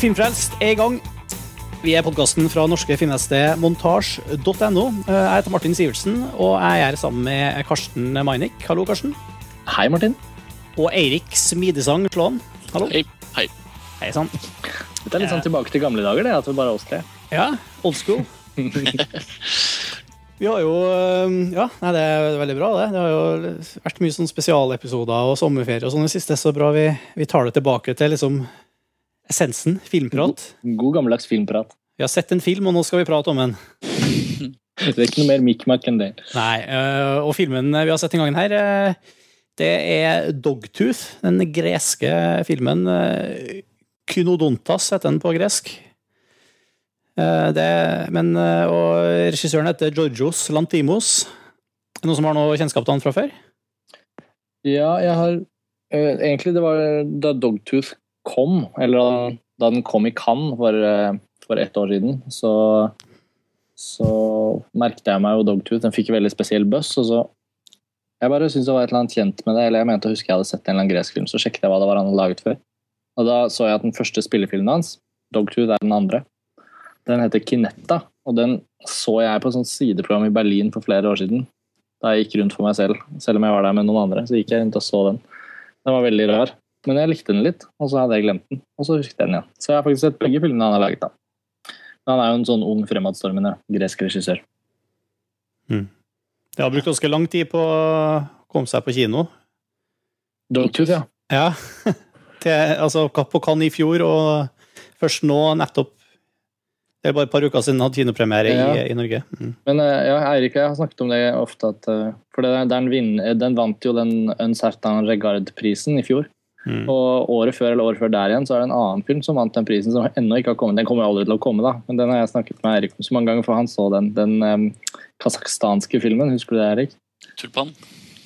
Filmfrelst er i gang. Vi er podkasten fra norske filmnettsted montasj.no. Jeg heter Martin Sivertsen, og jeg er sammen med Karsten Meinik. Hallo, Karsten. Hei, Martin. Og Eirik Smidesang Slåen. Hallo. Hei. Hei. Hei sann. Det er litt sånn tilbake til gamle dager, det, at vi bare er oss tre. Ja, old school. Vi har jo Ja, nei, det er veldig bra, det. Det har jo vært mye sånn spesialepisoder og sommerferie og sånn i det siste, så bra vi, vi tar det tilbake til liksom essensen. Filmprat. God gammeldags filmprat. Vi har sett en film, og nå skal vi prate om den. Det er ikke noe mer mikmak enn det. Nei, øh, og filmen vi har sett den gangen her, øh, det er Dogtooth, den greske filmen. øh, Kynodontas heter den på gresk. Det, men, øh, og regissøren heter Georgios Lantimos. Noen som har noe kjennskap til han fra før? Ja, jeg har Egentlig, det var da Dogtooth kom, eller da, den kom i Cannes for, eh, for ett år siden, så så merket jeg meg jo Dogtooth. Den fikk veldig spesiell buzz. og så Jeg bare syntes det var et eller annet kjent med det, eller jeg mente å huske jeg hadde sett en eller annen gresk film, så sjekket jeg hva det var han hadde laget før. Og da så jeg at den første spillefilmen hans, Dogtooth, er den andre. Den heter Kinetta, og den så jeg på et sånt sideprogram i Berlin for flere år siden. Da jeg gikk rundt for meg selv, selv om jeg var der med noen andre. så gikk jeg rundt og så den. Den var veldig rar, men jeg likte den litt, og så hadde jeg glemt den. Og så husket jeg den igjen. Så jeg har faktisk sett begge filmene han har laget. da. Men han er jo en sånn ung, fremadstormende gresk regissør. Det har brukt ganske lang tid på å komme seg på kino. Dogtooth, ja. Ja, til, altså på Cannes i fjor, og først nå nettopp Det er bare et par uker siden han hadde kinopremiere Ja. i, i Norge. Mm. Men eh, ja, Eirik og jeg har snakket om det ofte, at, eh, for det, den, vin, den vant jo den Uncertain Regard-prisen i fjor. Mm. Og året før eller året før der igjen så er det en annen film som vant den prisen, som ennå ikke har kommet. Den kommer jo aldri til å komme, da, men den har jeg snakket med Erik om så mange ganger, for han så den. Den um, kasakhstanske filmen, husker du det, Erik? Tulpan.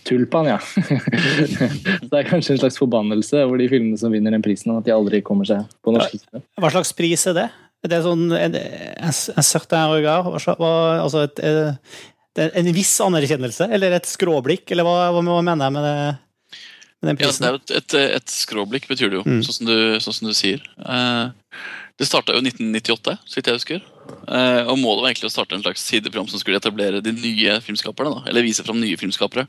Tulpan, ja. så det er kanskje en slags forbannelse over de filmene som vinner den prisen, at de aldri kommer seg på norske kino. Hva slags pris er det? Er det sånn en, en, en certain regard? Altså et, eh, er en viss anerkjennelse, eller et skråblikk, eller hva, hva mener jeg med, det, den Ja, det er jo et, et, et skråblikk, betyr det jo, Mm. sånn, som du, sånn som du sier. Eh, det starta jo 1998, så vidt jeg husker. Eh, og målet var egentlig å starte en slags sideprogram som skulle etablere de nye filmskaperne. da, Eller vise fram nye filmskapere.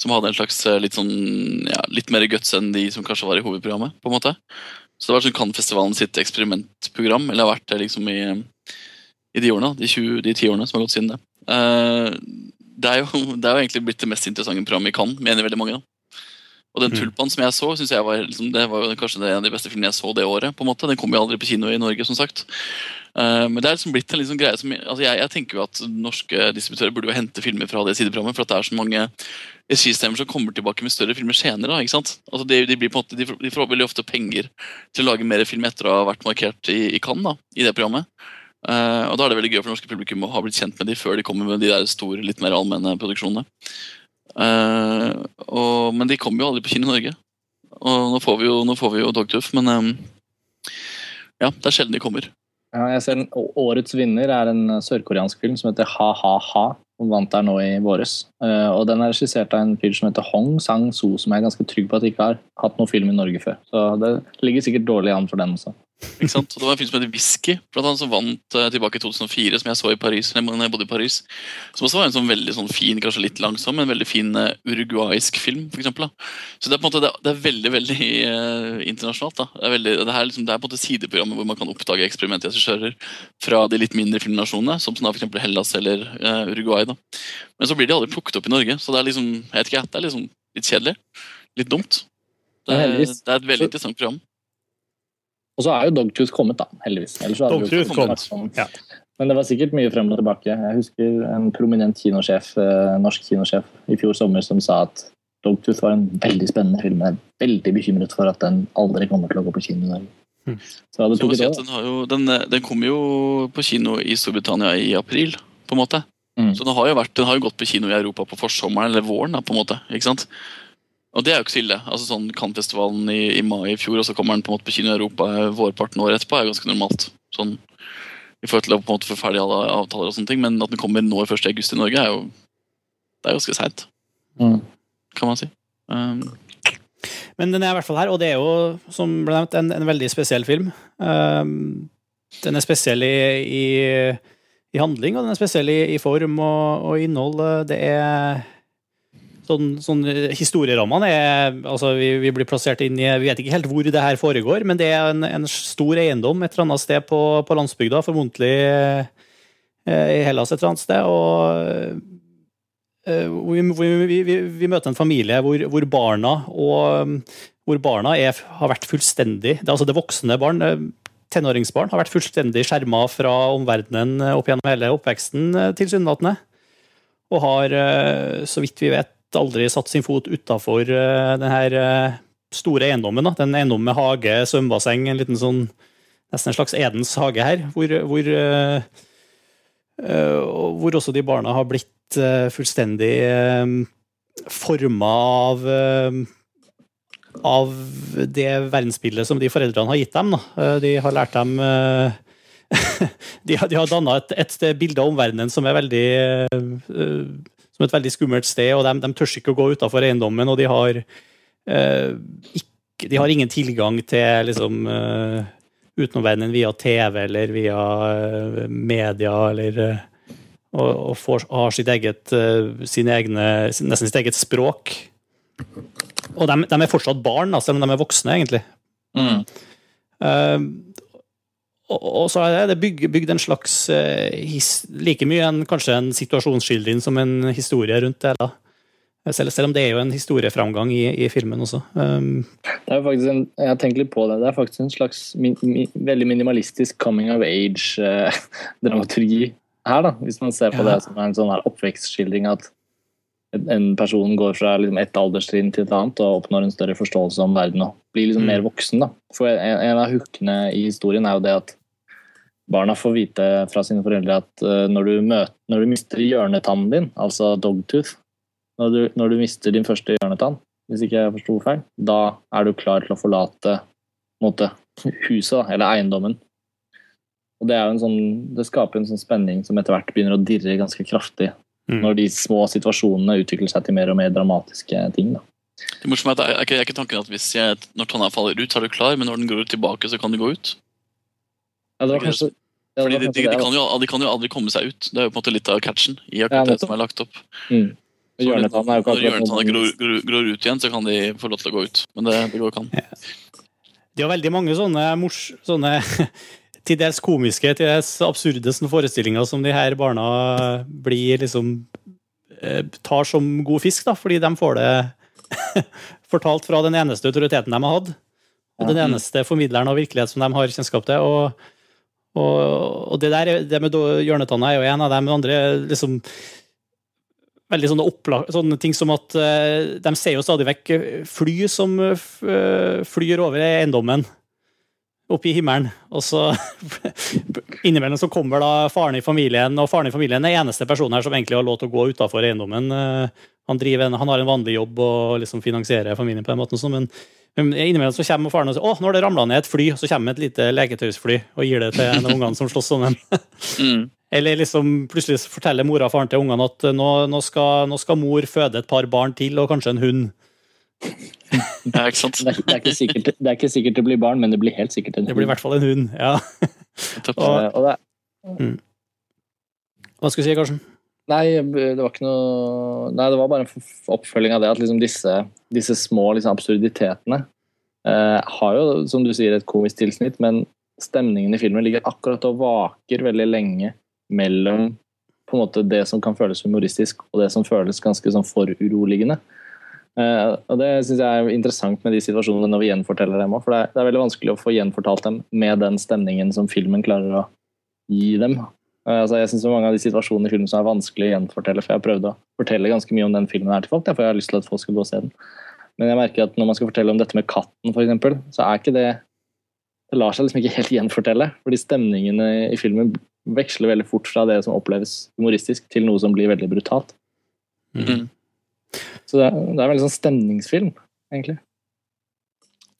Som hadde en slags eh, litt sånn, ja, litt mer guts enn de som kanskje var i hovedprogrammet. på en måte. Så det var sånn Cannes-festivalen sitt eksperimentprogram, eller har vært det liksom i, i de årene, de, 20, de ti årene som har gått siden det. Eh, det, er jo, det er jo egentlig blitt det mest interessante programmet i Cannes, mener veldig mange. da. Og den Mm. Tulpan som jeg så, synes jeg var, liksom, det var kanskje det en av de beste filmene jeg så det året. på en måte. Den kom jo aldri på kino i Norge, som sagt. Uh, men det er liksom blitt en liksom greie som altså jeg, jeg tenker jo at norske distributører burde jo hente filmer fra det sideprogrammet, for at det er så mange registemmer som kommer tilbake med større filmer senere. da, ikke sant? Altså de, de, blir på en måte, de, får, de får veldig ofte penger til å lage mer film etter å ha vært markert i, i Cannes da, i det programmet. Uh, og da er det veldig gøy for norske publikum å ha blitt kjent med de før de kommer med de der store, litt mer allmenne produksjonene. Eh, og, men de kommer jo aldri på kino i Norge. Og nå får vi jo, får vi jo Dogtooth, men um, ja, det er sjelden de kommer. Ja, jeg ser den, Årets vinner er en eh, sørkoreansk film som heter Ha-ha-ha. Som vant der nå i våres. Uh, og Den er regissert av en fyr som heter Hong Sang-soo, som jeg er ganske trygg på at ikke har hatt noen film i Norge før. Så det ligger sikkert dårlig an for den også. Ikke sant? Og det var en film som heter Whisky, blant annet, som vant uh, tilbake i 2004, som jeg så i Paris. når jeg- bodde i Paris. Som også var en sånn veldig sånn fin, kanskje litt langsom, men veldig fin uh, uruguaysk film. For eksempel, da. Så det er på en måte det, det er veldig veldig uh, internasjonalt. da. Det er, veldig, det, her, liksom, det er på en måte sideprogrammet hvor man kan oppdage eksperimentregissører fra de litt mindre filmnasjonene, som sånn, eksempel Hellas eller Uruguay. da. Men så blir de aldri plukket opp i Norge, så det er liksom, jeg vet ikke, det er liksom litt kjedelig. Litt dumt. Det er, det er et veldig så- interessant program. Og så er jo Dogtooth kommet, da, heldigvis. Ellers så hadde vi jo Dogtooth ikke kom. Ja. Men det var sikkert mye frem og tilbake. Jeg husker en prominent kinosjef, eh, norsk kinosjef i fjor sommer som sa at Dogtooth var en veldig spennende film. men Jeg er veldig bekymret for at den aldri kommer til å gå på kino i Norge. Mm. Så det tok må et si den, har jo, den, eh, den kom jo på kino i Storbritannia i april, på en måte. Mm. Så den har, jo vært, den har jo gått på kino i Europa på forsommeren eller våren. Da, på en måte, ikke sant? Og det er jo ikke så ille. Altså sånn Cannes-festivalen i, i mai i fjor, og så kommer den på en måte på kino i Europa vårparten året etterpå, er jo ganske normalt. Sånn, I forhold til å på en måte få ferdig alle avtaler og sånne ting. Men at den kommer nå 1. august i Norge, er jo det er ganske seint, Mm. kan man si. Um, Men den er i hvert fall her, og det er jo, som ble nevnt, en, en veldig spesiell film. Um, den er spesiell i, i, i, handling, og den er spesiell i, i form og, og, innhold. Det er sånn, sånn Historierammene er altså vi, vi, blir plassert inn i Vi vet ikke helt hvor det her foregår, men det er en, en stor eiendom et eller annet sted på, på landsbygda, formodentlig eh, i Hellas et eller annet sted. og vi, vi, vi, vi, møter en familie hvor, hvor barna og hvor barna er, har vært fullstendig Det altså det voksne barn, tenåringsbarn, har vært fullstendig skjerma fra omverdenen opp gjennom hele oppveksten, tilsynelatende. Og har, så vidt vi vet, aldri satt sin fot utafor denne store eiendommen. Da. Den eiendommen med hage, svømmebasseng, en liten sånn nesten en slags Edens hage her, hvor, hvor, hvor også de barna har blitt Eh, fullstendig eh, forma av eh, av det verdensbildet som de foreldrene har gitt dem. De har lært dem De har, de har danna et, et, bilde av omverdenen som er veldig som et veldig skummelt sted, og de, de tør ikke å gå utafor eiendommen. Og de har, ikke, de har ingen tilgang til liksom, utenomverdenen via TV eller via media eller og, og får, har sitt eget, sine egne, nesten sitt eget språk. Og de, de er fortsatt barn, selv om de er voksne, egentlig. Mm. Og, så er det bygd, en slags uh, his, Like mye en, kanskje en situasjonsskildring som en historie rundt det. da. Selv, selv, om det er jo en historieframgang i, i filmen også. Um, det er faktisk en, jeg har tenkt litt på det. Det er faktisk en slags min, min, veldig minimalistisk coming of age-dramaturgi her, da, hvis man ser på ja. det som en sånn oppvekstskildring at en person går fra liksom et alderstrinn til et annet og oppnår en større forståelse om verden og blir liksom mm. mer voksen. da. For En, en av hookene i historien er jo det at barna får vite fra sine foreldre at uh, når, du møter, når, du mister hjørnetannen din, altså dogtooth, når du, når du mister din første hjørnetann, hvis ikke jeg forsto feil, da er du klar til å forlate måte, huset eller eiendommen og det, sånn, det, skaper en sånn spenning som etter hvert begynner å dirre ganske kraftig. Mm. Når de små situasjonene utvikler seg til mer og mer dramatiske ting. Da. Det morsomme er at er ikke, er ikke tanken at hvis jeg, når tanna faller ut, så er du klar, men når den går tilbake, så kan du gå ut? Ja, det var kanskje... Fordi de, de, de, kan jo, de, kan jo, aldri komme seg ut. Det er jo på en måte litt av catchen i akkurat det som er lagt opp. Mm. Hjørnetanna gror, gror, gror, ut igjen, så kan de få lov til å gå ut. Men det, det går ikke an. Det er veldig mange sånne, mors, sånne til dels komiske, til dels absurde forestillinger som de her barna blir liksom eh, tar som god fisk, da, fordi de får det fortalt fra den eneste autoriteten de har hatt. Og den eneste formidleren av virkelighet som de har kjennskap til. Og, og, og det der, det med hjørnetanna er jo en av dem. andre liksom veldig sånne, opplag, sånne ting som at uh, de ser jo stadig vekk fly som uh, flyr over eiendommen oppe i himmelen. Og så innimellom så kommer da faren i familien, og faren i familien er eneste personen her som egentlig har lov til å gå utafor eiendommen. Eh, han, driver, han, har en vanlig jobb og liksom finansierer familien på den måten. Men, men innimellom så kommer faren og sier å, nå har det ramla ned et fly, og så kommer et lite leketøysfly og gir det til en av ungene som slåss sånn. mm. Eller liksom plutselig forteller mora og faren til ungene at nå, nå, skal, nå skal mor føde et par barn til, og kanskje en hund. Ja, ikke sant? Det er, det, er ikke sikkert, det er, ikke sikkert, det blir barn, men det blir helt sikkert en hund. Det blir i hvert fall en hund, ja. og, og det, mm. Hva skal du si, Karsten? Nei, det var ikke noe Nei, det var bare en oppfølging av det at liksom disse, disse, små liksom, absurditetene eh, har jo, som du sier, et komisk tilsnitt, men stemningen i filmen ligger akkurat og vaker veldig lenge mellom på en måte det som kan føles humoristisk, og det som føles ganske sånn foruroligende. Eh, og Det synes jeg er interessant med de situasjonene når vi gjenforteller dem òg. For det er, det er, veldig vanskelig å få gjenfortalt dem med den stemningen som filmen klarer å gi dem. Altså jeg syns Mange av de situasjonene i filmen som er vanskelig å gjenfortelle, for jeg har prøvd å fortelle ganske mye om den filmen her til folk, for jeg har lyst til at folk skal gå og se den. Men jeg merker at når man skal fortelle om dette med katten, eksempel, så er ikke det Det lar seg liksom ikke helt gjenfortelle. Fordi stemningene i filmen veksler veldig fort fra det som oppleves humoristisk, til noe som blir veldig brutalt. Mm -hmm. Så det er, det er en veldig sånn stemningsfilm, egentlig.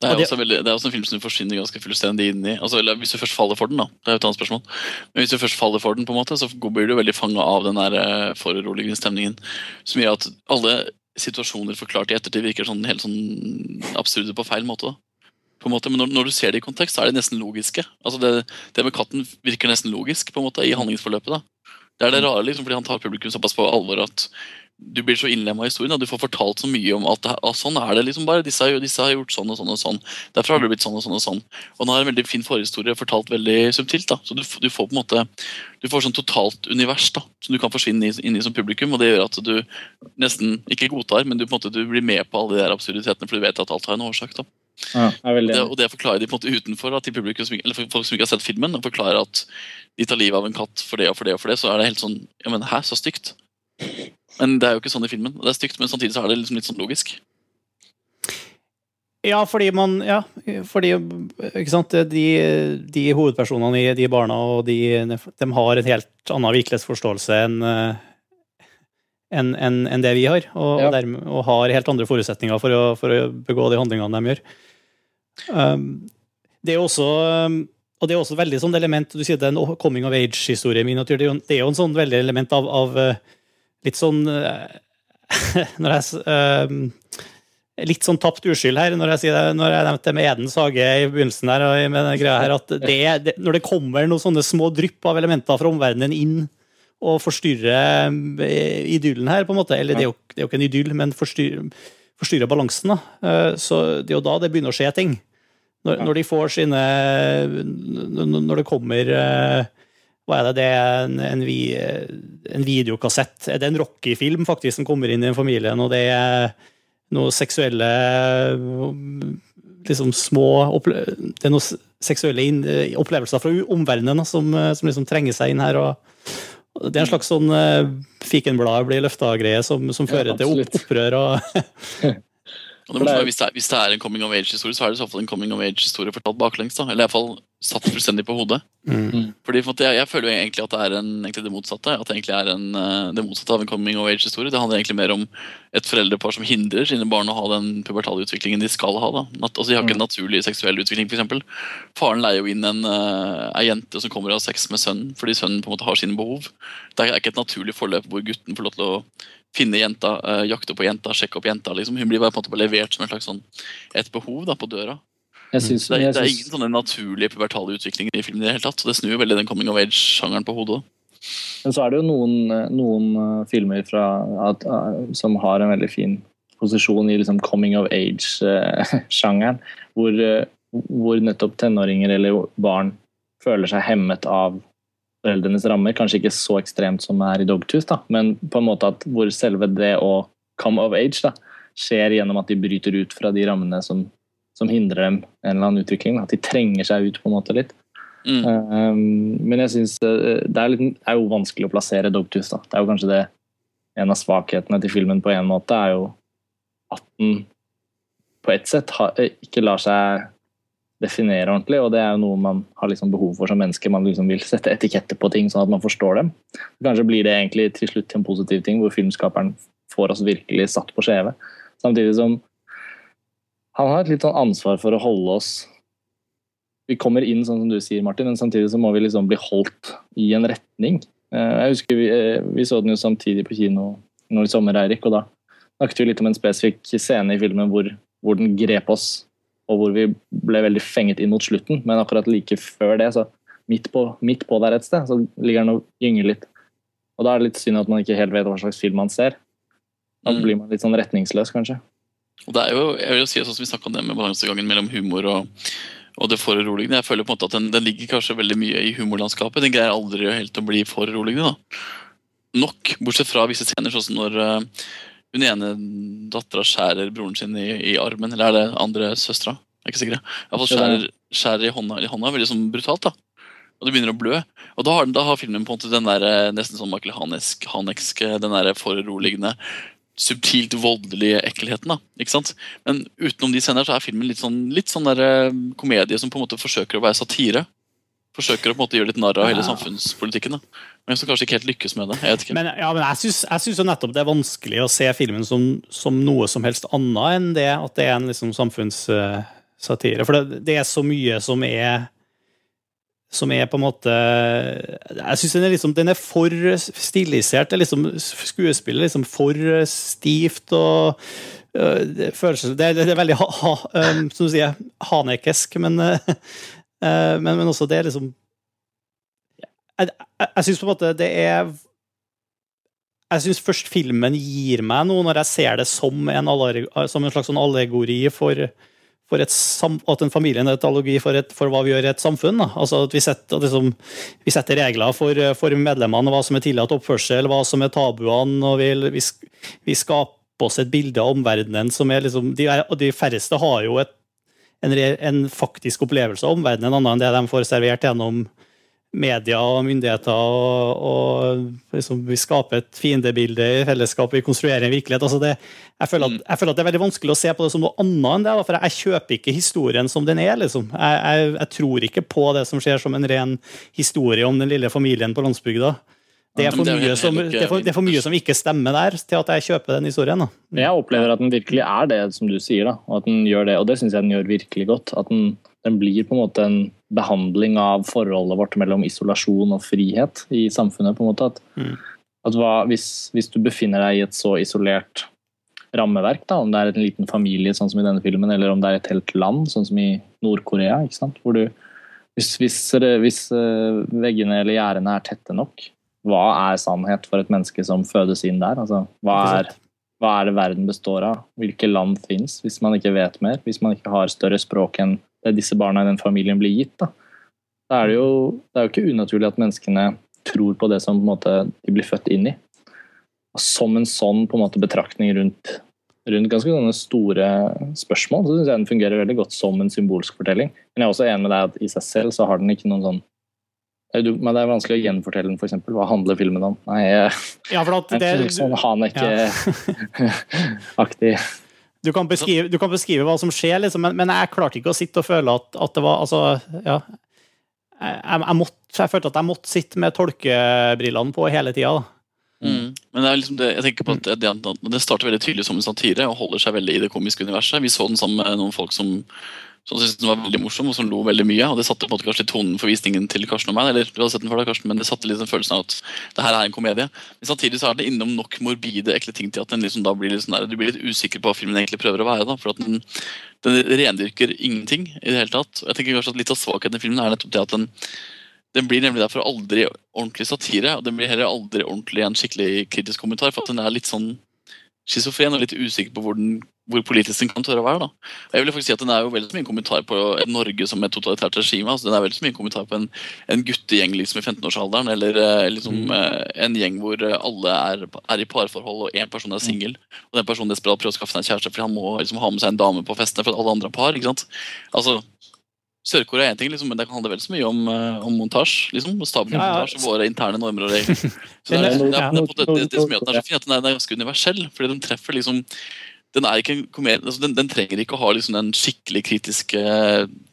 Det er, også veldig, det er også en film som du forsvinner ganske fullstendig inn i. Altså, hvis du først faller for den, da. Det er jo et annet spørsmål. Men hvis du først faller for den, på en måte, så blir du veldig fanga av den der eh, foruroligende stemningen. Som gjør at alle situasjoner forklart i ettertid virker sånn helt sånn absurde på feil måte. da. På en måte, Men når, når du ser det i kontekst, så er det nesten logiske. Altså det, det med katten virker nesten logisk på en måte i handlingsforløpet. da. Det er det rare, liksom, fordi han tar publikum såpass på alvor at du blir så innlemma i historien. Da. Du får fortalt så mye om at ah, sånn er det liksom bare. Disse disse har, gjort sånn og sånn og sånn. Derfor har det blitt sånn og sånn og sånn. Og han har en veldig fin forhistorie fortalt veldig subtilt. da. Så du, du, får på en måte du får sånn totalt univers da, som du kan forsvinne inn i som publikum. Og det gjør at du nesten ikke godtar, men du, på en måte, du blir med på alle de der absurditetene, for du vet at alt har en årsak. da. Ja, og, det, og det forklarer de på en måte utenfor da, til publikum som, eller folk som ikke har sett filmen, og forklarer at de tar livet av en katt for det og for det og for det, så er det helt sånn ja, men Hæ, så stygt. Men det er jo ikke sånn i filmen. Det er stygt, men samtidig så er det liksom litt sånn logisk. Ja, fordi man Ja, fordi ikke sant, de, de hovedpersonene i de barna og de, de har en helt annen virkelighetsforståelse enn enn en, en det vi har, og, ja. og, dermed, og, har helt andre forutsetninger for å, for å begå de handlingene de gjør. Um, det er også um, og det er også veldig sånn element Du sier det er en coming of age-historie. Det er jo en sånn veldig element av, av uh, litt sånn Når jeg uh, Litt sånn tapt uskyld her når jeg, det, når jeg nevnte med Edens hage i begynnelsen her, med den greia her, at det, det, når det kommer noen sånne små drypp av elementer fra omverdenen inn og forstyrrer idyllen her, på en måte Eller det er jo, det er jo ikke en idyll, men forstyrrer, forstyrrer balansen. da. Så det er jo da det begynner å skje ting. Når, når, de får sine Når det kommer eh, Hva er det? Det er en, en, en videokassett. Er det en Rocky-film faktisk som kommer inn i familien, og det er noe seksuelle liksom små Det er noen seksuelle opplevelser fra omverdenen som, som liksom trenger seg inn her. og Det er en slags sånn uh, fikenblad blir løfta-greie som, som, fører ja, til opprør. og Og det er, hvis, det er, hvis, det er, en coming of age-historie, så er det i så fall en coming of age-historie fortalt baklengs. da, Eller iallfall satt fullstendig på hodet. Mm. Fordi for jeg, jeg, føler jo egentlig at det er en, det motsatte. At det egentlig er en, eh, det motsatte av en coming of age-historie. Det handler egentlig mer om et foreldrepar som hindrer sine barn å ha den pubertale utviklingen de skal ha. da. At, altså, De har ikke en mm. naturlig seksuell utvikling, f.eks. Faren leier jo inn en, uh, jente som kommer og har sex med sønnen fordi sønnen på en måte har sine behov. Det er ikke et naturlig forløp hvor gutten får lov til å finne jenta, uh, jakte på jenta, sjekke opp jenta. liksom. Hun blir bare på en måte levert som et slags sånn, et behov da, på døra. Synes, det, er, det, er, ingen sånne naturlige pubertale utviklinger i filmen. i Det hele tatt, Så det snur jo veldig den coming of age-sjangeren på hodet. Men så er det jo noen, noen uh, filmer fra, at, uh, som har en veldig fin posisjon i liksom coming of age-sjangeren, hvor, hvor nettopp tenåringer eller barn føler seg hemmet av foreldrenes rammer. Kanskje ikke så ekstremt som det er i Dogtooth, da, men på en måte at hvor selve det å come of age da, skjer gjennom at de bryter ut fra de rammene som, som hindrer dem en eller annen utvikling. At de trenger seg ut på en måte litt. Mm. Um, men jeg syns det, det, er jo vanskelig å plassere Dogtooth. Da. Det er jo kanskje det en av svakhetene til filmen på en måte er jo at den på ett sett har, ikke lar seg definere ordentlig, og det er jo noe man har liksom behov for som menneske. Man liksom vil sette etiketter på ting sånn at man forstår dem. Kanskje blir det egentlig til slutt til en positiv ting, hvor filmskaperen får oss virkelig satt på skjeve. Samtidig som han har et litt sånn ansvar for å holde oss Vi kommer inn, sånn som du sier, Martin, men samtidig så må vi liksom bli holdt i en retning. Eh, jeg husker Vi, eh, vi så den jo samtidig på kino nå i sommer, Eirik, og da snakket vi litt om en spesifikk scene i filmen hvor, hvor den grep oss og hvor vi ble veldig fenget inn mot slutten. Men akkurat like før det, så midt på, midt på der et sted, så ligger den og gynger litt. Og da er det litt synd at man ikke helt vet hva slags film man ser. Da mm. blir man litt sånn retningsløs, kanskje. Og det er jo, jeg vil jo si sånn som Vi snakka om det med balansegangen mellom humor og, og det foruroligende. Jeg føler på en måte at den, den, ligger kanskje veldig mye i humorlandskapet. Den greier aldri helt å bli foruroligende. da. Nok, bortsett fra visse scener, sånn som når uh, hun ene dattera skjærer broren sin i, i, armen, eller er det andre søstera? Jeg er ikke sikker. Iallfall skjærer, skjærer i hånda, i hånda veldig sånn brutalt. da. Og det begynner å blø. Og da har, da har filmen på en måte den der, eh, nesten sånn Michael Hanesk, Hanesk, den der foruroligende, subtilt voldelige ekkelheten. da, ikke sant? Men utenom de scener så er filmen litt sånn, litt sånn der, eh, komedie som på en måte forsøker å være satire forsøker å på en måte gjøre litt narr av hele samfunnspolitikken. Da. Men som kanskje ikke helt lykkes med det. Jeg vet ikke. Men, ja, men jeg syns nettopp det er vanskelig å se filmen som, som, noe som helst annet enn det at det er en liksom, samfunnssatire. For det, det, er så mye som er som er på en måte Jeg syns den, liksom, den er for stilisert. Det er liksom, skuespillet liksom for stivt og øh, det, det, det er veldig ha, ha, um, som du sier, hanekesk, men, øh, men, men, også det er liksom Jeg, jeg, jeg syns på en måte det er jeg syns først filmen gir meg noe når jeg ser det som en, som en slags sånn allegori for, for et, at en familie er et allogi for, et, for, hva vi gjør i et samfunn. Da. Altså at vi setter, liksom, vi setter regler for, for, medlemmene, hva som er tillatt oppførsel, hva som er tabuene. og vi, vi, vi skaper oss et bilde av omverdenen som er liksom De, de færreste har jo et, en, en, faktisk opplevelse av omverdenen, annet enn det de får servert gjennom media og myndigheter. og, og liksom, Vi skaper et fiendebilde i fellesskap, vi konstruerer en virkelighet. altså det, jeg, føler at, mm. jeg, føler at, det er veldig vanskelig å se på det som noe annet enn det. for Jeg kjøper ikke historien som den er. liksom. Jeg, jeg, jeg tror ikke på det som skjer som en ren historie om den lille familien på landsbygda. Det er, som, det, er for, det er, for mye som, ikke stemmer der, til at jeg kjøper den historien. Da. Jeg opplever at den virkelig er det som du sier, da, og at den gjør det, og det syns jeg den gjør virkelig godt. At den, den blir på en måte en behandling av forholdet vårt mellom isolasjon og frihet i samfunnet. på en måte. At, mm. at hva, hvis, hvis, du befinner deg i et så isolert rammeverk, da, om det er en liten familie sånn som i denne filmen, eller om det er et helt land, sånn som i Nord-Korea, hvor du hvis, hvis, hvis eh, veggene eller gjerdene er tette nok, hva er sannhet for et menneske som fødes inn der? Altså, hva, er, hva er det verden består av? Hvilke land fins, hvis man ikke vet mer? Hvis man ikke har større språk enn det disse barna i den familien blir gitt. Da, da er det, jo, det er jo ikke unaturlig at menneskene tror på det som på en måte, de blir født inn i. Som en sånn på en måte, betraktning rundt, rundt ganske store spørsmål, så syns jeg den fungerer veldig godt som en symbolsk fortelling. Men jeg er også enig med deg at i seg selv så har den ikke noen sånn men det er vanskelig å gjenfortelle den, f.eks. Hva handler filmen om? Nei, jeg, ja, for at det, sånn Haneke-aktig. Ja. Du kan, beskrive, du kan beskrive hva som skjer, liksom, men, men, jeg klarte ikke å sitte og føle at, at det var altså, ja, jeg, jeg, måtte, jeg, følte at jeg måtte sitte med tolkebrillene på hele tida. Mm. Men det er liksom det, jeg tenker på at det, det starter veldig tydelig som en satire og holder seg veldig i det komiske universet. Vi så den sammen med noen folk som som syntes den var veldig morsom og som lo veldig mye. og Det satte på en måte kanskje tonen for visningen til Karsten og meg. eller du hadde sett den for deg, Karsten, men det satte den følelsen av at det her er en komedie. Men samtidig så er det innom nok morbide, ekle ting til at liksom blir sånn der, du blir litt usikker på hva filmen egentlig prøver å være. da, for at den, den rendyrker ingenting i det hele tatt. Jeg tenker kanskje at Litt av svakheten i filmen er nettopp det at den den blir nemlig derfor aldri ordentlig satire, og den blir heller aldri ordentlig en skikkelig kritisk kommentar, for at den er litt sånn schizofren og litt usikker på hvor, den, hvor, politisk den kan tørre å være. Da. Jeg vil faktisk si at Den er jo veldig mye kommentar på Norge som et totalitært regime. Altså, den er veldig mye kommentar på en, en guttegjeng liksom, i 15-årsalderen, eller eh, liksom, mm. Eh, en gjeng hvor alle er, er i parforhold og én person er singel. Og den personen desperat prøver å skaffe seg en kjæreste fordi han må liksom, ha med seg en dame på festene for alle andre har par. ikke sant? Altså, Sør-Korea er én ting, liksom, men det kan handle vel så mye om, om montasje. Liksom, staben ja, ja. våre interne normer og regler. Så det, er, det, er, det, som gjør er at den er, den er ganske universell. fordi den treffer liksom den, ikke komedie, altså den, den, trenger ikke å ha liksom den skikkelig kritiske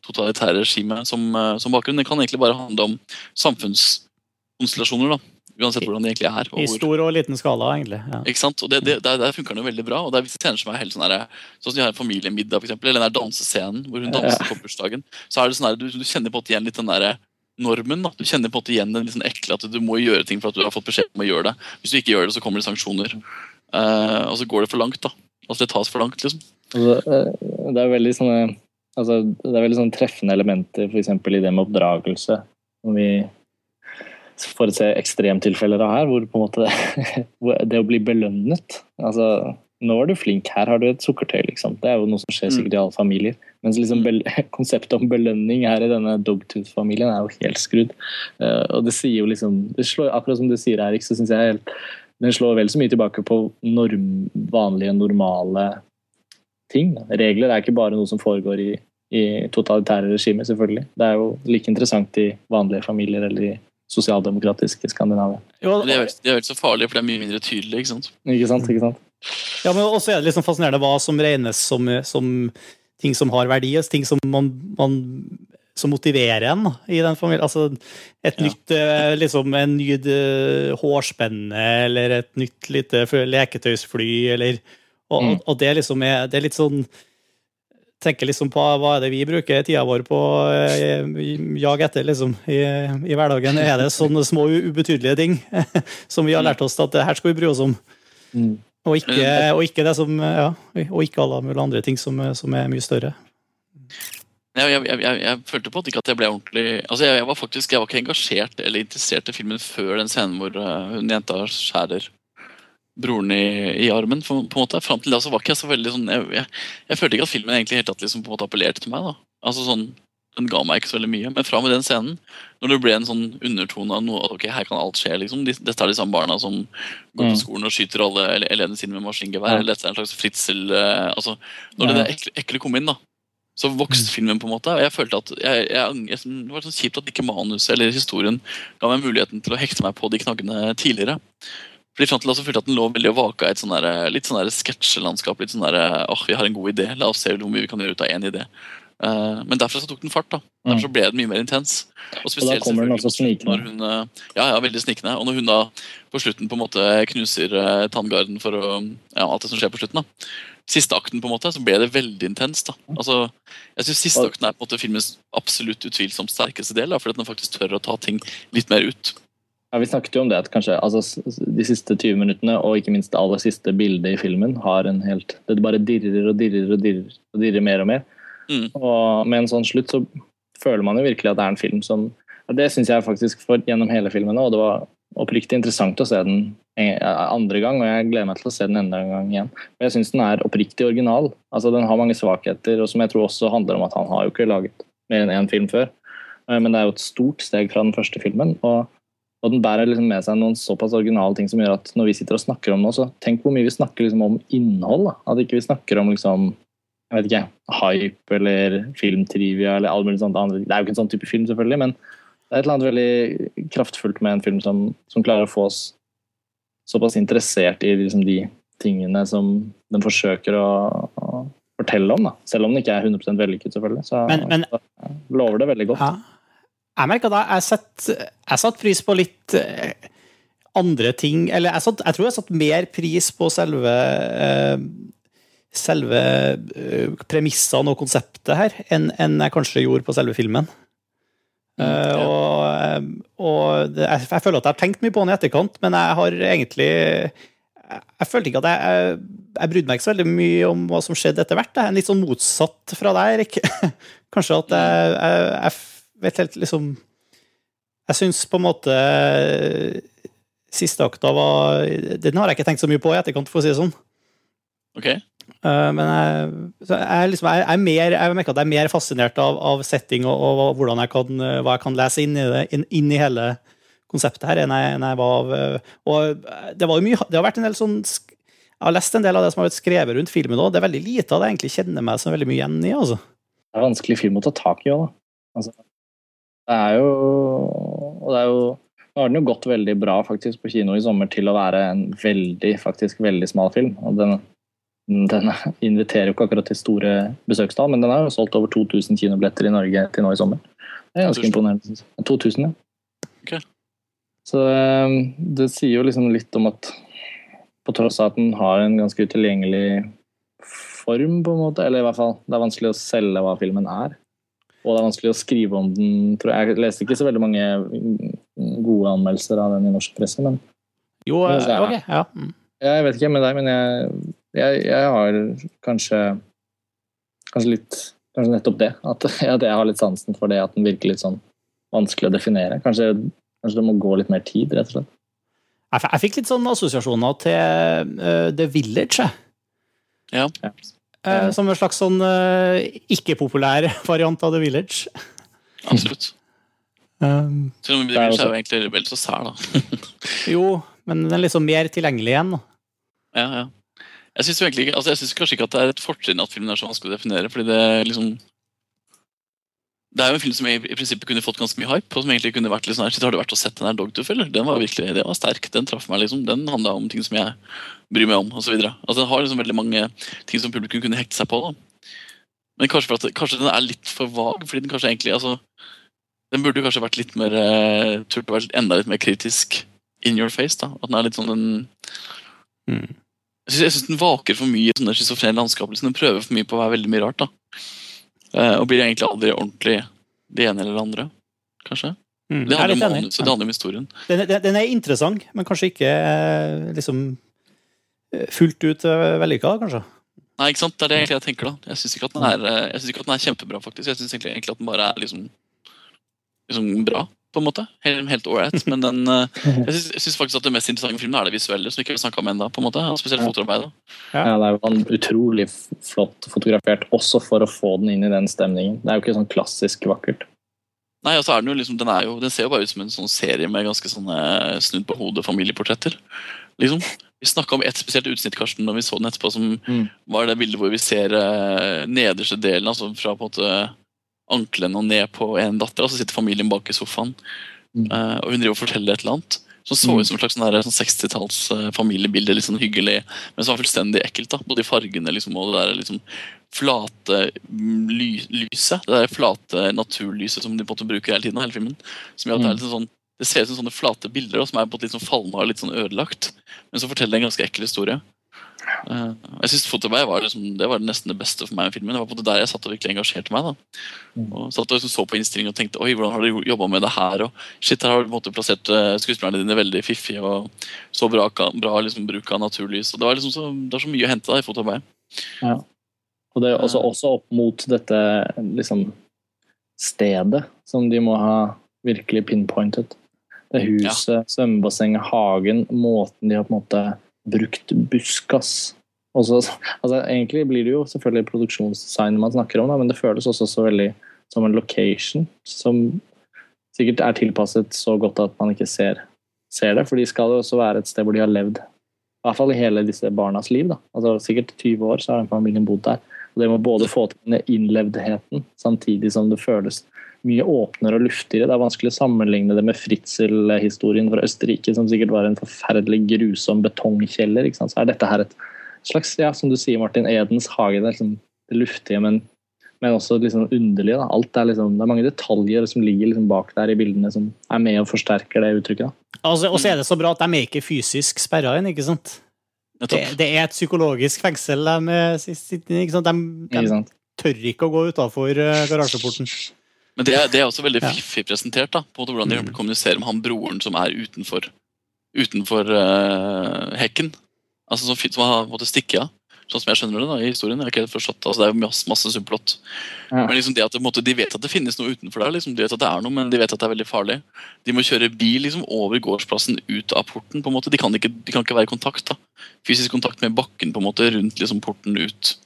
totalitære regimet som, uh, som, bakgrunn. Den kan egentlig bare handle om samfunnskonstellasjoner. da Uansett hvordan de egentlig er. I stor og liten skala, egentlig. Ja. Ikke sant? Og det, det, Der, der funker den jo veldig bra. og det er visse scener som er helt sånn her, Sånn som de har en familiemiddag, for eksempel, eller den der dansescenen hvor hun danser på bursdagen. Så er det sånn her, du, du kjenner på en måte igjen litt den der normen. da, Du kjenner på en måte igjen den liksom ekle at du må gjøre ting for at du har fått beskjed om å gjøre det. Hvis du ikke gjør det, så kommer det sanksjoner. Uh, og så går det for langt. da. Altså Det tas for langt, liksom. Altså, eh, det er veldig sånne altså, det er veldig sånne treffende elementer f.eks. i det med oppdragelse. Om vi se ekstremtilfeller av her, hvor på en måte det å bli belønnet altså, Nå er du flink, her har du et sukkertøy, liksom. Det er jo noe som skjer sikkert i alle familier. Mens liksom konseptet om belønning her i denne Dogtooth-familien er jo helt skrudd. Uh, og det sier jo liksom det slår, Akkurat som du sier, Erik, så syns jeg helt, den slår vel så mye tilbake på norm, vanlige, normale ting. Regler er ikke bare noe som foregår i, i totalitære regimer, selvfølgelig. Det er jo like interessant i vanlige familier eller i sosialdemokratiske Skandinavia. Jo, det, er, det er vel så farlig, for det er mye mindre tydelig. ikke sant? Ikke sant, ikke sant? Ja, men også er det liksom fascinerende hva som regnes som, som ting som har verdi, ting som man, man som motiverer en i den familien. Altså et ja. nytt eh, liksom en ny eh, hårspenne eller et nytt lite leketøysfly eller og, mm. og det liksom er Det er litt sånn tenker liksom på hva er det vi bruker tida vår på å jage etter liksom, i, i, hverdagen. Er det sånne små ubetydelige ting som vi har lært oss at det her skal vi bry oss om? Mm. Og, ikke, og, ikke, det som, ja, og ikke alle mulige andre ting som, som er mye større. Jeg, jeg, jeg, jeg, følte på at ikke at jeg ble ordentlig altså jeg, var faktisk jeg var ikke engasjert eller interessert i filmen før den scenen hvor uh, hun jenta skjærer broren i, i armen. på en måte. Fram til da så var ikke jeg så veldig sånn Jeg, følte ikke at filmen egentlig helt tatt liksom på en måte appellerte til meg. da. Altså sånn, Den ga meg ikke så veldig mye. Men fra med den scenen, når det ble en sånn undertone av noe ok, her kan alt skje, liksom. Dette er de samme barna som går på mm. skolen og skyter alle elevene sine med maskingevær. Ja. Eller dette er en slags fritsel uh, altså, Når ja. det ekle, ekle kom inn, da, så vokste mm. filmen. på en måte, og jeg følte at jeg, jeg, jeg, Det var sånn kjipt at ikke manuset eller historien ga meg muligheten til å hekte meg på de knaggene tidligere. Fordi fram til da følte at den lå veldig og vaka i et sånn der, litt sånn sketsjelandskap. litt sånn der, åh, vi har en god idé, La oss se hvor mye vi kan gjøre ut av én idé. Uh, men derfra så tok den fart. da. Derfor så ble den mye mer intens. Og, og da kommer den også snikende. Hun, uh, ja, ja, veldig snikende. Og når hun da på slutten på en måte knuser uh, tanngarden for å, ja, alt det som skjer på slutten, da. Siste akten på en måte, så ble det veldig intenst. da. Altså, jeg synes Siste akten er på en måte filmens absolutt utvilsomt sterkeste del, da, fordi den faktisk tør å ta ting litt mer ut. Ja, Vi snakket jo om det at kanskje altså, de siste 20 minuttene og ikke minst det aller siste bildet i filmen har en helt Det bare dirrer og dirrer og dirrer, og dirrer mer og mer. Mm. Og med en sånn slutt så føler man jo virkelig at det er en film som Det syns jeg faktisk for gjennom hele filmen, og det var oppriktig interessant å se den andre gang, og jeg gleder meg til å se den enda en gang igjen. Og jeg syns den er oppriktig original. Altså Den har mange svakheter, og som jeg tror også handler om at han har jo ikke laget mer enn én film før. Eh, men det er jo et stort steg fra den første filmen. og og den bærer liksom med seg noen såpass originale ting som gjør at når vi sitter og snakker om noe, så tenk hvor mye vi snakker liksom om innhold. Da. At ikke vi snakker om liksom, jeg vet ikke, hype eller filmtrivia eller alt mulig sånt. Det er jo ikke en sånn type film, selvfølgelig, men det er et eller annet veldig kraftfullt med en film som, som klarer å få oss såpass interessert i liksom de tingene som den forsøker å, å fortelle om. Da. Selv om den ikke er 100 vellykket, selvfølgelig. Så, men, men, så lover det veldig godt. Ja. Jeg merka da jeg satte satt pris på litt eh, andre ting Eller jeg, satt, jeg tror jeg satte mer pris på selve eh, selve eh, premissene og konseptet her enn, en jeg kanskje gjorde på selve filmen. Mm, ja. og, og det, jeg, jeg, føler at jeg har tenkt mye på den i etterkant, men jeg har egentlig jeg følte ikke at jeg, jeg, jeg brydde meg ikke så veldig mye om hva som skjedde etter hvert. Jeg er litt sånn motsatt fra deg, Erik. Kanskje at jeg, jeg vet helt liksom Jeg syns på en måte siste akta var Den har jeg ikke tenkt så mye på i etterkant, for å si det sånn. Ok. Uh, men jeg, jeg, liksom, jeg, er mer, jeg merker at jeg er mer fascinert av, av setting og, og, hvordan jeg kan, hva jeg kan lese inn i, det, inn, inn i hele konseptet her, enn jeg, enn jeg var av uh, Og det var jo mye Det har vært en del sånn Jeg har lest en del av det som har vært skrevet rundt filmen òg. Det er veldig lite av det jeg egentlig kjenner meg så veldig mye igjen i. altså. Det er vanskelig film å ta tak i òg, da. Altså, det er jo Og det er jo Nå har den jo gått veldig bra faktisk på kino i sommer til å være en veldig, faktisk veldig smal film. og den, den inviterer jo ikke akkurat til store besøkstall, men den har jo solgt over 2000 kinobilletter i Norge til nå i sommer. Det er ganske imponerende. 2000, ja. Okay. Så eh, det sier jo liksom litt om at på tross av at den har en ganske utilgjengelig form, på en måte, eller i hvert fall det er vanskelig å selge hva filmen er, og det er vanskelig å skrive om den. Tror jeg. jeg leste ikke så veldig mange gode anmeldelser av den i norsk presse, men Jo, jeg, ok, ja. Mm. Jeg vet ikke med deg, men jeg, jeg, jeg har kanskje Kanskje litt Kanskje nettopp det. At, at, jeg har litt sansen for det at den virker litt sånn vanskelig å definere. Kanskje, kanskje det må gå litt mer tid, rett og slett. Jeg, fikk litt sånn assosiasjoner til uh, The Village, jeg. Ja. ja. Uh, som en slags sånn uh, ikke-populær variant av The Village. Absolutt. Um, Selv om The Village er jo egentlig vel så sær, da. jo, men den er liksom mer tilgjengelig igjen. Ja, ja. Jeg syns altså, kanskje ikke at det er et fortrinn at filmen er så vanskelig å definere. fordi det liksom det er jo en film som i, i prinsippet kunne fått ganske mye hype. og som egentlig kunne vært litt sånn her, Har du vært og sett den her Dogtooth, eller? Den var virkelig, den var sterk. Den traff meg, liksom. Den handla om ting som jeg bryr meg om, osv. Altså, den har liksom veldig mange ting som publikum kunne hekte seg på. da. Men kanskje, at, kanskje den er litt for vag. fordi den kanskje egentlig, altså, Den burde kanskje vært litt mer uh, turt å være enda litt mer kritisk in your face. da. At den er litt sånn den mm. Jeg syns den vaker for mye i sånne schizofrene landskap. Liksom. Den prøver for mye på å være veldig mye rart. da. Eh, og blir egentlig aldri ordentlig det ene eller det andre, kanskje. Mm. Det er handler om manuset, det handler om historien. Den, den, den er interessant, men kanskje ikke eh, liksom eh, fullt ut eh, vellykka, kanskje. Nei, ikke sant? Det er det egentlig jeg tenker, da. Jeg syns ikke, synes ikke at den er kjempebra, faktisk. Jeg syns egentlig, egentlig at den bare er liksom, liksom bra, på en måte. Helt, helt ålreit. Men den eh, Jeg syns- faktisk at det mest interessante filmen er det visuelle, som vi ikke har snakka om ennå. på en måte. Spesielt fotoarbeidet. Ja, det er jo utrolig flott fotografert, også for å få den inn i den stemningen. Det er jo ikke sånn klassisk vakkert. Nei, altså er Den jo liksom, den, er jo, den ser jo bare ut som en sånn serie med ganske sånne snudd på hodet familieportretter. liksom. Vi snakka om ett spesielt utsnitt Karsten, når vi så den etterpå, som Mm. var det bildet hvor vi ser eh, nederste delen, altså fra på en måte ankelen og ned på en datter, og så sitter familien bak i sofaen. Mm. Eh, og hun driver og forteller et eller annet. Som så Mm. ut som et slags sånn sånn 60-talls eh, familiebilde. Litt sånn hyggelig, men som var fullstendig ekkelt. da, Både i fargene liksom, og det der liksom flate mm, ly lyset. Det der flate naturlyset som de på en måte bruker hele tiden. hele filmen, som gjør at det er Mm. litt sånn det ser ut som sånne flate bilder da, som er på måte litt sånn falma og litt sånn ødelagt. Men så forteller en ganske ekkel historie. Eh, jeg synes Fotoberg var, liksom, det var nesten det beste for meg med filmen. Det var på en måte der jeg satt og virkelig engasjerte meg. da. Mm. Og satt og liksom så på innstillingen og tenkte oi, hvordan har du jobba med det her? Og shit, her har du på en måte plassert uh, skuespillerne dine veldig fiffig og så bra, bra liksom, bruk av naturlys. Og det, var liksom så, det var så mye å hente da, i fotoarbeid. Og det er også, også opp mot dette liksom stedet som de må ha virkelig pinpointet. Det huset, svømmebassenget, hagen, måten de har på en måte brukt buskas. Også, altså, egentlig blir det jo selvfølgelig produksjonsdesign man snakker om, da, men det føles også så veldig som en location som sikkert er tilpasset så godt at man ikke ser, ser det. For de skal jo også være et sted hvor de har levd. I hvert fall i hele disse barnas liv. da. Altså Sikkert 20 år så har den familien bodd der. Og Det må både få til den innlevdheten, samtidig som det føles mye åpnere og luftigere. Det er vanskelig å sammenligne det med Fritzel-historien fra Østerrike, som sikkert var en forferdelig grusom betongkjeller. ikke sant? Så er dette her et slags, ja, som du sier, Martin, Edens hage. Det liksom det luftige, men, men også liksom underlige. Da. Alt er liksom, det er mange detaljer som ligger liksom bak der i bildene, som er med og forsterker det uttrykket. da. Altså, og så er det så bra at de er ikke fysisk sperra inn, ikke sant? Det, det er et psykologisk fengsel de er sitter i? De, de tør ikke å gå utafor garasjeporten. Men det, er- det er også veldig fiffig presentert. da, på en måte hvordan de Mm. kommuniserer med han broren som er utenfor, utenfor uh, hekken. Altså Som, som har måttet stikke av. Sånn som jeg skjønner det da, i historien. Jeg har ikke helt forstått, altså Det er jo masse, masse subplott. Ja. Men liksom det at måte, De vet at det finnes noe utenfor der. liksom, De vet at det er noe, men de vet at det er veldig farlig. De må kjøre bil liksom over gårdsplassen ut av porten. på en måte. De kan ikke, de kan ikke være i kontakt. da. Fysisk kontakt med bakken på en måte, rundt liksom porten ut.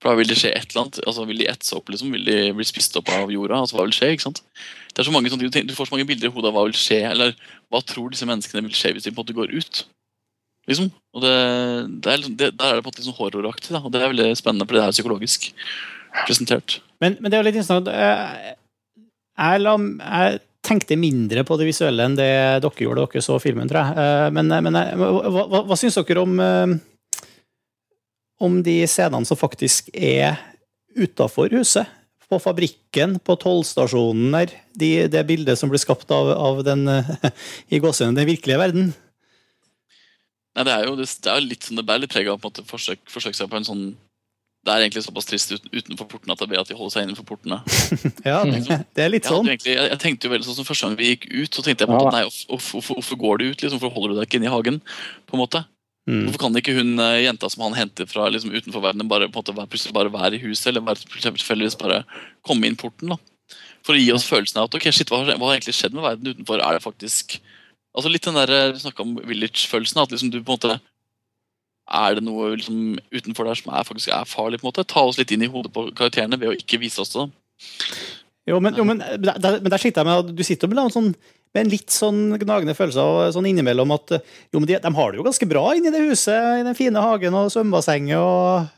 For da vil det skje et eller annet. altså Vil de etse opp? liksom? Vil de bli spist opp av jorda? altså Hva vil skje? ikke sant? Det er så mange sånne, ting, Du får så mange bilder i hodet av hva vil skje, eller hva tror disse menneskene vil skje hvis de på en måte går ut. liksom. Og det, det er liksom, det, Der er det på en måte liksom horroraktig, da, og det er veldig spennende, for det er psykologisk presentert. Men, men det er litt interessant. Jeg, Jeg, la, jeg tenkte mindre på det visuelle enn det dere gjorde da dere så filmen, tror jeg. Eh, Men, men eh, hva, hva, hva syns dere om eh, om de scenene som faktisk er utafor huset? På fabrikken, på tollstasjonen der. De, det bildet som blir skapt av, av den i gåsehudene, den virkelige verden. Nei, det er jo det, det er litt sånn, det bærer litt preg av på en måte forsøk, forsøke seg på en sånn Det er egentlig såpass trist ut, utenfor portene at det er bedre at de holder seg innenfor portene. Ja, det, det er litt sånn. Jeg, egentlig, jeg, jeg tenkte jo veldig sånn som Første gang vi gikk ut, så tenkte jeg på Ja, måte, nei, hvorfor, hvorfor, hvorfor går du ut? liksom, Hvorfor holder du deg ikke inne i hagen? på en måte? Mm. Hvorfor kan ikke hun eh, jenta som han henter fra liksom, utenfor verden, bare, på en måte, plutselig bare være i huset? Eller bare, bare komme inn porten? da? For å gi oss følelsen av at ok, shit, hva, hva har egentlig skjedd med verden utenfor? Er det faktisk Altså Litt den der eh, du snakka om village-følelsen. At liksom du på en måte Er det noe liksom, utenfor der som er, faktisk er farlig? på en måte? Ta oss litt inn i hodet på karakterene ved å ikke vise oss det. Jo, men, jo, men, der- men der sitter jeg med at du sitter med en, sånn, med en litt sånn gnagende følelse av sånn innimellom at eh, jo, men de, de har det jo ganske bra inni det huset, i den fine hagen og svømmebassenget og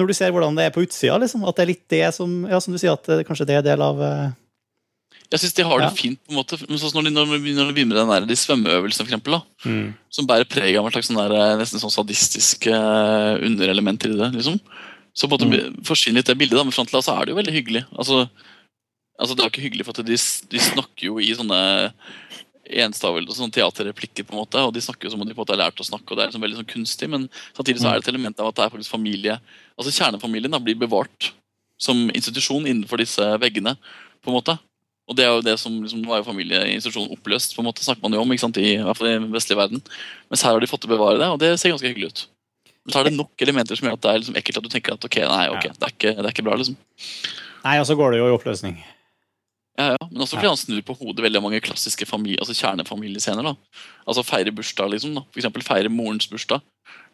Når du ser hvordan det er på utsida, liksom, at det er litt det som Ja, som du sier, at det, kanskje det er del av eh, Jeg syns de har det Ja. fint. på en måte. Men sånn når de, når de begynner når de begynner med den der, de svømmeøvelsene, for eksempel, da, som bærer preg av et slags sånn der, eh, nesten sånn sadistisk uh, underelement i det. liksom. Så på en måte forsvinner litt det bildet, da, men fram til da så er det jo veldig hyggelig. Altså, altså Det er jo ikke hyggelig, for at de, de snakker jo i sånne enstavel og sånne teaterreplikker, på en måte, og de snakker jo som om de på en måte har lært å snakke, og det er liksom veldig sånn kunstig, men samtidig så er det et element av at det er faktisk familie Altså Kjernefamilien da blir bevart som institusjon innenfor disse veggene. på en måte. Og det er jo det som liksom, er jo familieinstitusjonen oppløst, på en måte, snakker man jo om, ikke sant, i, i hvert fall i den vestlige verden. Mens her har de fått til å bevare det, og det ser ganske hyggelig ut. Men så er det nok elementer som gjør at det er liksom ekkelt at du tenker at ok, nei, ok, det, er ikke, det er ikke bra. liksom. Nei, og så går det jo i oppløsning. Ja, ja. Men også fordi han snur på hodet veldig mange klassiske familie, altså kjernefamiliescener. da. Altså Feire bursdag, liksom. da. For eksempel feire morens bursdag.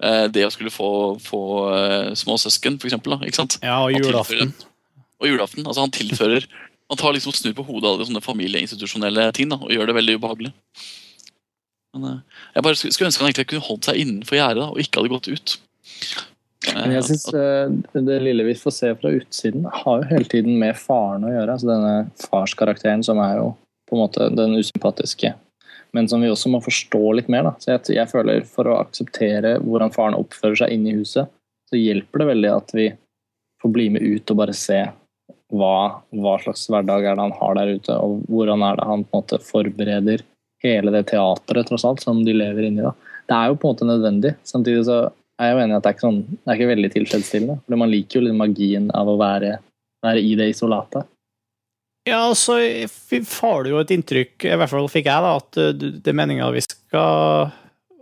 Eh, det å skulle få, få eh, små søsken, for eksempel. Da, ikke sant? Ja, og julaften. Og julaften. altså Han tilfører Han tar liksom snur på hodet alle sånne familieinstitusjonelle ting da, og gjør det veldig ubehagelig. Men eh, Jeg bare skulle skulle ønske han egentlig kunne holdt seg innenfor gjerdet og ikke hadde gått ut. Men jeg synes eh, Det lille vi får se fra utsiden, har jo hele tiden med faren å gjøre. altså Denne farskarakteren som er jo på en måte den usympatiske, men som vi også må forstå litt mer. da. Så jeg, jeg føler For å akseptere hvordan faren oppfører seg inne i huset, så hjelper det veldig at vi får bli med ut og bare se hva, hva slags hverdag er det han har der ute, og hvordan er det han på en måte forbereder hele det teatret tross alt, som de lever inni. da. Det er jo på en måte nødvendig. Samtidig så er jo enig i at det er ikke, sånn, det er ikke veldig tilfredsstillende. For man liker jo litt magien av å være, være i det isolatet. Ja, så f- har du jo et inntrykk, i hvert fall fikk jeg, da, at uh, det er meninga vi skal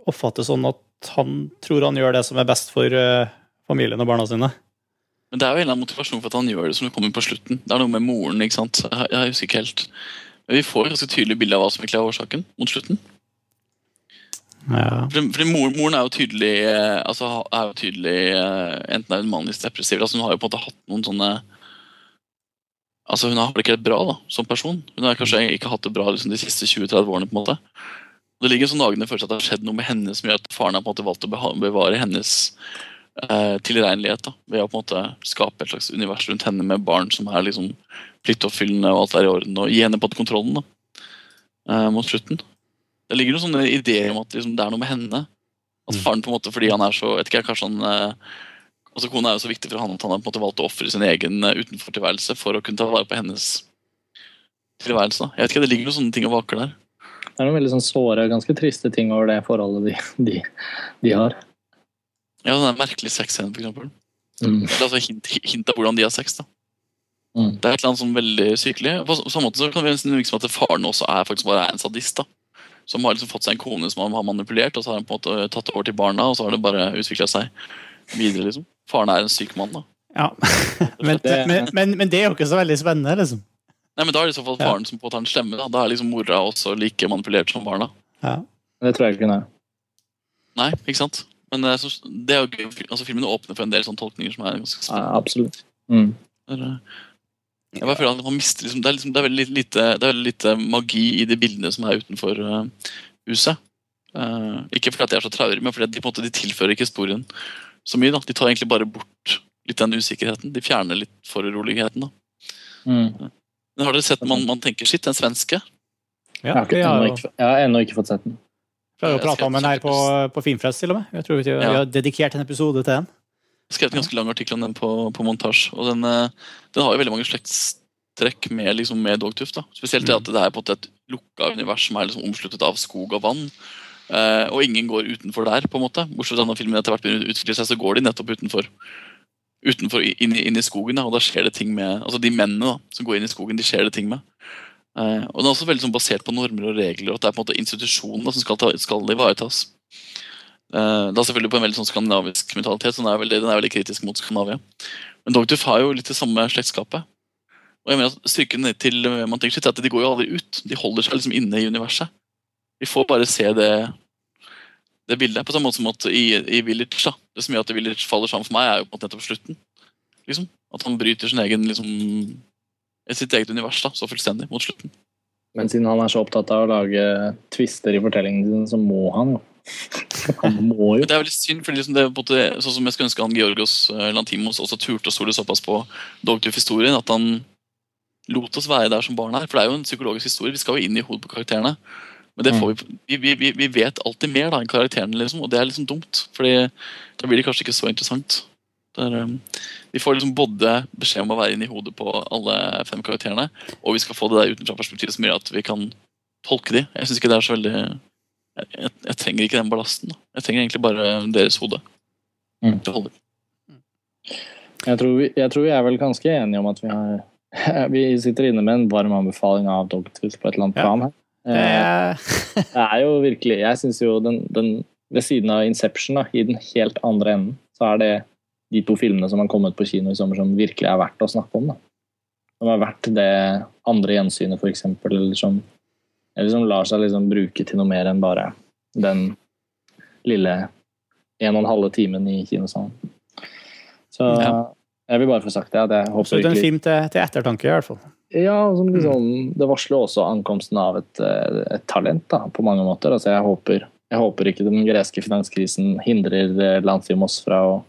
oppfatte sånn at han tror han gjør det som er best for uh, familien og barna sine. Men det er jo en eller annen motivasjon for at han gjør det som det kommer på slutten. Det er noe med moren, ikke sant. Jeg, jeg husker ikke helt. Men vi får et ganske tydelig bilde av hva som egentlig er årsaken mot slutten. Ja. Moren, moren er jo tydelig eh, altså er jo tydelig eh, Enten er hun manisk depressiv altså Hun har jo på en måte hatt noen sånne Altså Hun har det ikke helt bra da, som person. Hun har kanskje ikke hatt det bra liksom, de siste 20-30 årene. på en måte. Det ligger en sånn nagende følelse at det har skjedd noe med henne som gjør at faren har på en måte valgt å bevare hennes eh, tilregnelighet. da, Ved å på en måte skape et slags univers rundt henne med barn som er liksom pliktoppfyllende og alt er i orden. Og gi henne på en måte kontrollen da, eh, mot slutten. Det ligger noen sånne ideer om at liksom, det er noe med henne. At Mm. faren på en måte, fordi han er så vet ikke, jeg, kanskje han eh, altså Kona er jo så viktig for han at han har på en måte valgt å ofre sin egen eh, utenfortilværelse for å kunne ta vare på hennes tilværelse. Jeg vet ikke, Det ligger noen sånne ting og vaker der. Det er noen veldig sånn såre, ganske triste ting over det forholdet de, de, de har. Ja, den merkelige sexscenen, for eksempel. Mm. Eller altså hint, hint av hvordan de har sex. da. Mm. Det er et eller annet sånn veldig sykelig. På samme måte så kan vi nesten virke som at faren også er faktisk bare en sadist. da. Som har liksom fått seg en kone som han har manipulert, og så har han på en måte tatt over til barna, og så har det bare utvikla seg videre. liksom. Faren er en syk mann. da. ja. Men, men, men, men det er jo ikke så veldig spennende, liksom. Nei, men Da er det i så fall Ja. faren som på en måte har den slemme. Da Da er liksom mora også like manipulert som barna. Ja. Det tror jeg ikke hun er. Nei, ikke sant? Men det er, så, det er jo gøy. altså Filmen åpner for en del sånne tolkninger som er ganske spennende. Ja, absolutt. Mm. Jeg bare føler at man mister liksom, det, er liksom, det, er veldig lite, det er veldig lite magi i de bildene som er utenfor uh, huset. Uh, ikke fordi at de er så traurige, men fordi at de, på en måte, de tilfører ikke historien så mye. da. De tar egentlig bare bort litt den usikkerheten. De fjerner litt foruroligheten. da. Mm. Men har dere sett man, man tenker shit, den svenske? Jeg, Ja, har ikke, ennå ikke, jeg har ennå ikke fått sett den. vi har Jeg prata om den her på, på Filmfrelst, til og med. Jeg tror vi, vi har dedikert en episode til den. Jeg skrev en ganske lang artikkel om den på, på montasje. og den, eh, den har jo veldig mange slektstrekk med, liksom, med Dogtooth. da. Spesielt det at det er på et lukka univers som er liksom omsluttet av skog og vann. Eh, og ingen går utenfor der, på en måte. Bortsett fra når filmen etter hvert begynner å utvikle seg, så går de nettopp utenfor. Utenfor, inn, inn i skogen, da, og da skjer det ting med Altså de mennene da, som går inn i skogen, de skjer det ting med. Eh, og den er også veldig sånn, basert på normer og regler, og at det er på en måte institusjonene som skal, ta, skal ivaretas. Eh, er selvfølgelig på en veldig sånn skandinavisk mentalitet, den er veldig, den er veldig kritisk mot Skandinavia. Men Dogtooth har jo litt det samme slektskapet. Og jeg mener at Styrken til eh, man tenker sitt er at de går jo aldri ut. De holder seg liksom inne i universet. Vi får bare se det, det bildet. På samme måte som at i, i Village da, Det som gjør at Village faller sammen for meg, er jo på nettopp slutten. Liksom. At han bryter sin egen liksom, sitt eget univers da, så fullstendig mot slutten. Men siden han er så opptatt av å lage twister i fortellingen sin, så må han jo. Det er veldig synd, for liksom det sånn som jeg skulle ønske han Georgos eh, Lantimos også turte å stole såpass på Dogtooth-historien, at han lot oss være der som barn her. For det er jo en psykologisk historie. Vi skal jo inn i hodet på karakterene. Men vi, vi, vi, vi vet alltid mer da enn karakterene, liksom, og det er liksom dumt. Fordi da blir det kanskje ikke så interessant. Det er, um, vi får liksom både beskjed om å være inni hodet på alle fem karakterene, og vi skal få det der utenfra perspektivet som gjør at vi kan tolke de. Jeg synes ikke det er så veldig jeg, jeg, jeg trenger ikke den ballasten. Jeg trenger egentlig bare deres hode. Mm. Det holder. Jeg tror, vi, jeg tror vi er vel ganske enige om at vi har Vi sitter inne med en varm anbefaling av Dogtooth på et eller annet plan her. Det Eh, Det er jo virkelig Jeg syns jo den, den Ved siden av Inception, da, i den helt andre enden, så er det de to filmene som har kommet på kino i sommer som virkelig er verdt å snakke om. da. Som er verdt det andre gjensynet, eksempel, eller som, eller som lar seg liksom bruke til noe mer enn bare den lille en og en halve timen i kinosalen. Så Ja. jeg vil bare få sagt det. at jeg håper absolutt en film til, til ettertanke, i hvert fall. ja, som liksom, det varsler også ankomsten av et, eh, et talent da, på mange måter. Altså, jeg, håper, jeg håper ikke den greske finanskrisen hindrer eh, fra å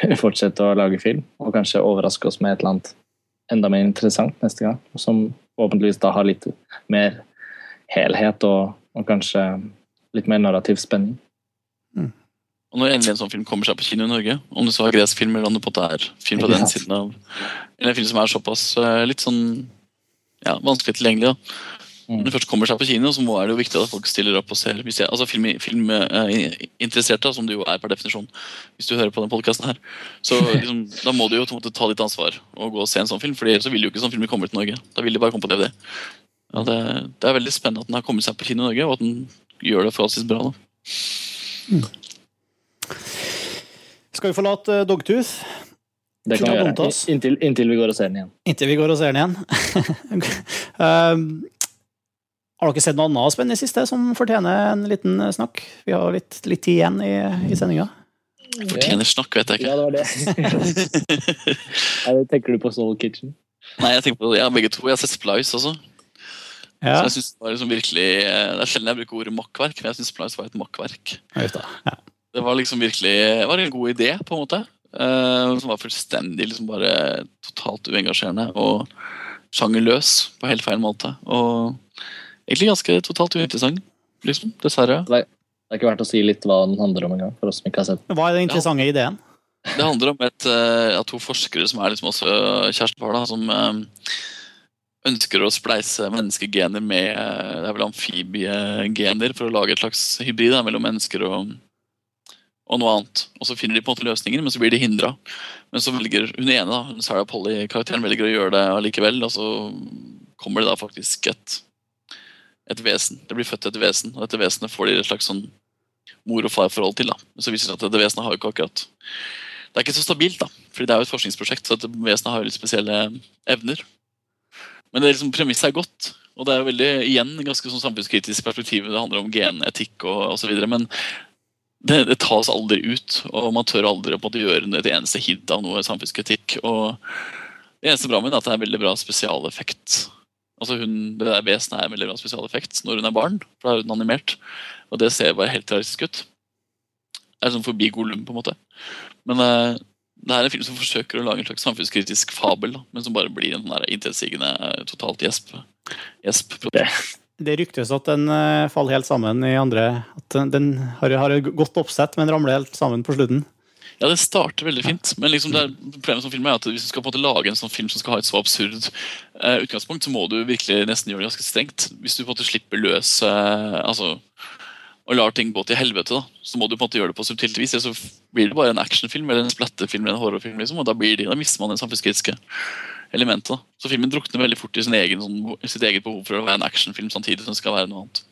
fortsette å lage film, og kanskje overraske oss med et eller annet enda mer interessant neste gang, som forhåpentligvis da har litt mer helhet og, og kanskje litt mer narrativ spenning. Og når endelig en sånn film kommer seg på kino i Norge, om det så er gresk film eller om det på en måte er film fra den siden av Eller en film som er såpass eh, litt sånn ja, vanskelig tilgjengelig, da. Mm. Når det først kommer seg på kino, så må, er det jo viktig at folk stiller opp og ser. Hvis jeg, altså Filminteresserte, film, som du jo er per definisjon, hvis du hører på den podkasten her, så liksom, da må du jo ta litt ansvar og gå og se en sånn film, for ellers så vil jo ikke sånn film komme til Norge. Da vil de bare komme på DVD. Ja, det, det er veldig spennende at den har kommet seg på kino i Norge, og at den gjør det forholdsvis bra. da. Skal vi forlate uh, Dogtooth Det kan vi gjøre. Inntil, inntil vi går og ser den igjen. inntil vi går og ser den igjen? um, har dere sett noe annet spennende i siste som fortjener en liten eh, snakk? Vi har litt, litt tid igjen i, i sendinga. Fortjener snakk, vet jeg ikke. Ja, det var det. Eller tenker du på Soul Kitchen? Nei, jeg tenker på ja, begge to. Jeg har sett Splice også. Ja. Så jeg synes Det var liksom virkelig eh, Det er sjelden jeg bruker ordet makkverk, men jeg syns Splice var et makkverk. Det. Ja. Det var liksom virkelig Det var en god idé, på en måte. Uh, som var fullstendig liksom bare totalt uengasjerende og sjangerløs på helt feil måte. Og egentlig ganske totalt uinteressant, liksom. Dessverre. Det er ikke verdt å si litt hva den handler om engang, for oss som ikke har sett den. Hva er den interessante ideen? Det handler om et, uh, ja, to forskere som er liksom også kjærestepar, da, som eh, ønsker å spleise menneskegener med eh, det er vel amfibiegener for å lage et slags hybrid da, mellom mennesker og, og noe annet. Og så finner de på en måte løsninger, men så blir de hindra. Men så velger hun ene, da, Sarah Polly-karakteren, velger å gjøre det allikevel, og så kommer det da faktisk et, et vesen. Det blir født et vesen, og dette vesenet får de et slags sånn mor og far-forhold til. da. Så viser det seg at dette vesenet har jo ikke akkurat Det er ikke så stabilt, da, fordi det er jo et forskningsprosjekt, så dette vesenet har jo litt spesielle evner. Men det liksom, premisset er godt, og det er jo veldig, igjen ganske sånn samfunnskritisk perspektiv. Det handler om genetikk og osv. Men det, det tas aldri ut, og man tør aldri en gjøre et eneste hint av noe samfunnskritikk. og Det eneste bra med det er at det er veldig bra spesialeffekt. Altså hun, Det der vesenet er en veldig bra spesialeffekt når hun er barn, for da er hun animert. Og det ser bare helt realistisk ut. Det er sånn forbi Golum, på en måte. Men eh, det er en film som forsøker å lage en slags samfunnskritisk fabel, da, men som bare blir en sånn intetsigende, eh, totalt gjesp. gjesp. Det ryktes at den eh, faller helt sammen i andre At den, har, har et godt oppsett, men ramler helt sammen på slutten. Ja, det starter veldig fint, men liksom det er, problemet som film er at hvis du skal på en måte lage en sånn film som skal ha et så absurd eh, utgangspunkt, så må du virkelig nesten gjøre det ganske strengt. Hvis du på en måte slipper løs eh, altså, og lar ting gå til helvete, da, så må du på en måte gjøre det på subtilt vis. Så blir det bare en actionfilm eller en splatterfilm eller en horrorfilm, liksom, og da, blir det, da mister man det samfunnskritiske elementet. Så filmen drukner veldig fort i egen, sånn, sitt eget behov for å være en actionfilm samtidig som det skal være noe annet.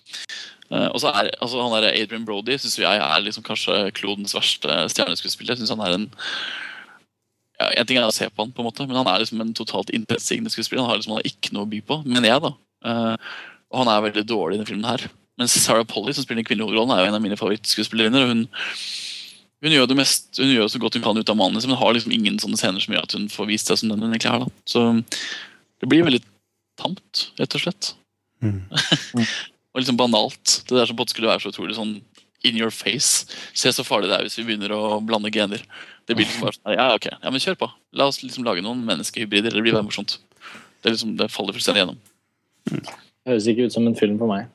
Uh, og så er altså, han der Adrian Brody synes jeg er liksom kanskje klodens verste stjerneskuespiller. Jeg synes han er en ja, En ting er å se på han, på en måte, men han er liksom en totalt intetsigende skuespiller. Han har liksom han har ikke noe å by på, mener jeg. da. uh, og han er veldig dårlig i denne filmen her. Mens Sarah Polly, som spiller den kvinnelige hovedrollen, er jo en av mine favorittskuespillerinner. og hun hun gjør det mest, hun gjør så godt hun kan ut av manuset, men har liksom ingen sånne scener som gjør at hun får vist seg som den hun egentlig er. da. Så det blir veldig tamt, rett og slett. Mm. og liksom banalt. Det der som på en måte skulle være så utrolig sånn in your face. Se så farlig det er hvis vi begynner å blande gener. Det blir liksom bare sånn, ja, ok, ja, men kjør på. La oss liksom lage noen menneskehybrider. Det blir bare morsomt. Det, liksom, det faller fullstendig gjennom. Høres ikke ut som en film for meg.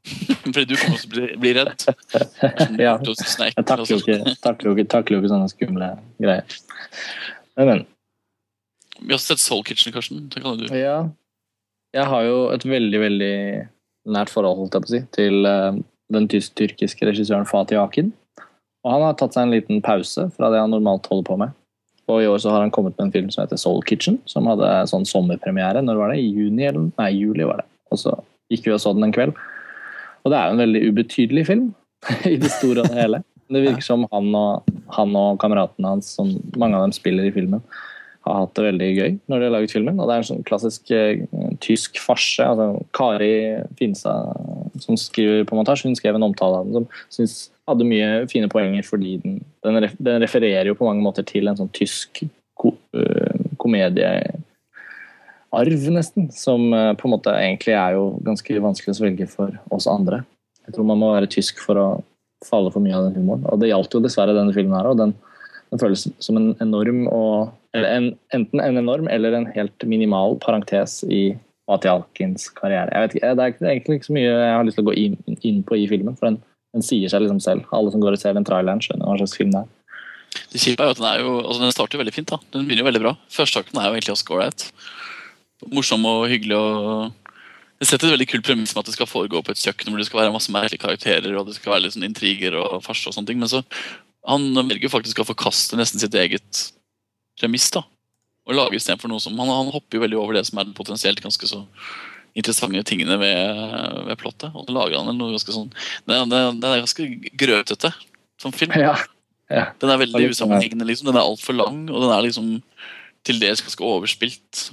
Fordi du kommer også bli, bli redd. Ja. Jeg takler jo ikke, takler jo ikke, takler jo ikke sånne skumle greier. Men, men. Vi har sett Soul Kitchen, Karsten. Det kan du. Ja. Jeg har jo et veldig, veldig nært forhold, holdt jeg på å si, til eh, den tysk-tyrkiske regissøren Fatih Akin. Og han har tatt seg en liten pause fra det han normalt holder på med. Og i år så har han kommet med en film som heter Soul Kitchen, som hadde sånn sommerpremiere. Når var det? I juni eller Nei, juli var det. Og så gikk vi og så den en kveld. Og det er jo en veldig ubetydelig film i det store og det hele. Det virker som han og, han og kameratene hans, som mange av dem spiller i filmen, har hatt det veldig gøy når de har laget filmen. Og det er en sånn klassisk eh, tysk farse. Altså, Kari Finstad, som skriver på montasje, hun skrev en omtale av den som syns hadde mye fine poenger fordi den, den, ref, den, refererer jo på mange måter til en sånn tysk ko, uh, komediearv, nesten. Som uh, på en måte egentlig er jo ganske vanskelig å svelge for oss andre. Jeg tror man må være tysk for å falle for mye av den humoren. Og det gjaldt jo dessverre denne filmen her. og den, den føles som en enorm og en, enten en enorm eller en helt minimal parentes i Mati Alkins karriere. Jeg vet ikke, Det er egentlig ikke så mye jeg har lyst til å gå inn, inn på i filmen. for den den sier seg liksom selv. Alle som går og ser den traileren, skjønner hva slags film det er. Det kjipe jo at den, er jo, altså den starter veldig fint. da. Den begynner jo veldig bra. Førsteakten er jo egentlig 'Oscar ålreit. Morsom og hyggelig. og Det setter et veldig kult premiss med at det skal foregå på et kjøkken hvor det skal være masse merkelige karakterer og det skal være litt sånn intriger og farse og sånne ting. Men så han velger faktisk å forkaste nesten sitt eget premiss. da. Og lage istedenfor noe som han, han hopper jo veldig over det som er potensielt ganske så interessante tingene ved, ved plottet. Og så lager han noe ganske sånn Den er, den er ganske grøtete som film. Ja. Ja. Den er veldig usammenhengende. liksom, Den er altfor lang, og den er liksom til dels ganske overspilt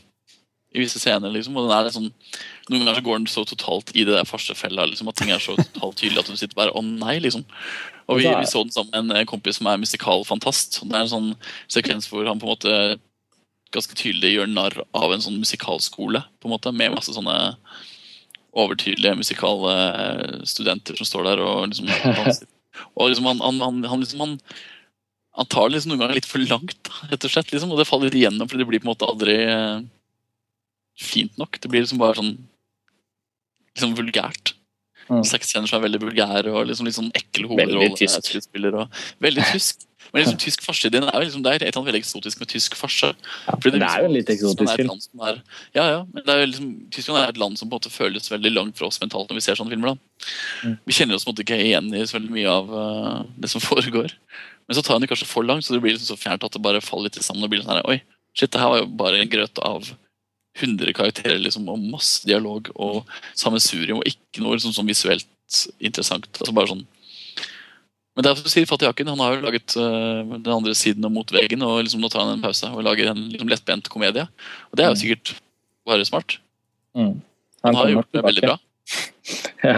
i visse scener. liksom, og den er liksom, Noen ganger så går den så totalt i det der farsefella liksom, at ting er så totalt tydelig at du sitter bare å nei, liksom. Og vi, vi så den sammen med en kompis som er musikalfantast. Det er en sånn sekvens hvor han på en måte ganske tydelig gjør narr av en sånn musikalskole, på en måte, med masse sånne overtydelige musikale studenter som står der og liksom danser. Og liksom han, han, han, han, liksom, han, han tar det liksom noen ganger litt for langt, rett og slett. Liksom, og det faller litt igjennom, for det blir på en måte aldri eh, fint nok. Det blir liksom bare sånn liksom vulgært. Mm. Sexscener som er veldig vulgære og liksom litt sånn ekkel hovedrolle. Veldig tysk. Veldig tysk. Men liksom, tysk farse din er, liksom, det er et eller annet veldig eksotisk med tysk farse. Ja, det, det, er jo litt eksotisk film. Er, ja, ja, men det er liksom, Tyskland er et land som på en måte føles veldig langt fra oss mentalt når vi ser sånne filmer. da. Mm. Vi kjenner oss på en måte ikke igjen i så veldig mye av uh, det som foregår. Men så tar han det kanskje for langt, så det blir liksom så fjernt at det bare faller litt sammen. og blir sånn her, Oi, shit, det her var jo bare en grøt av 100 karakterer liksom, og masse dialog og sammensurium og ikke noe liksom, sånn visuelt interessant. altså bare sånn men det er som sier Fatih Akin, han har jo laget uh, den andre siden og Mot veggen. og liksom Nå tar han en pause og lager en liksom, lettbent komedie. Og det er jo mm. sikkert bare smart. Mm. Han, han har gjort det veldig bra. ja.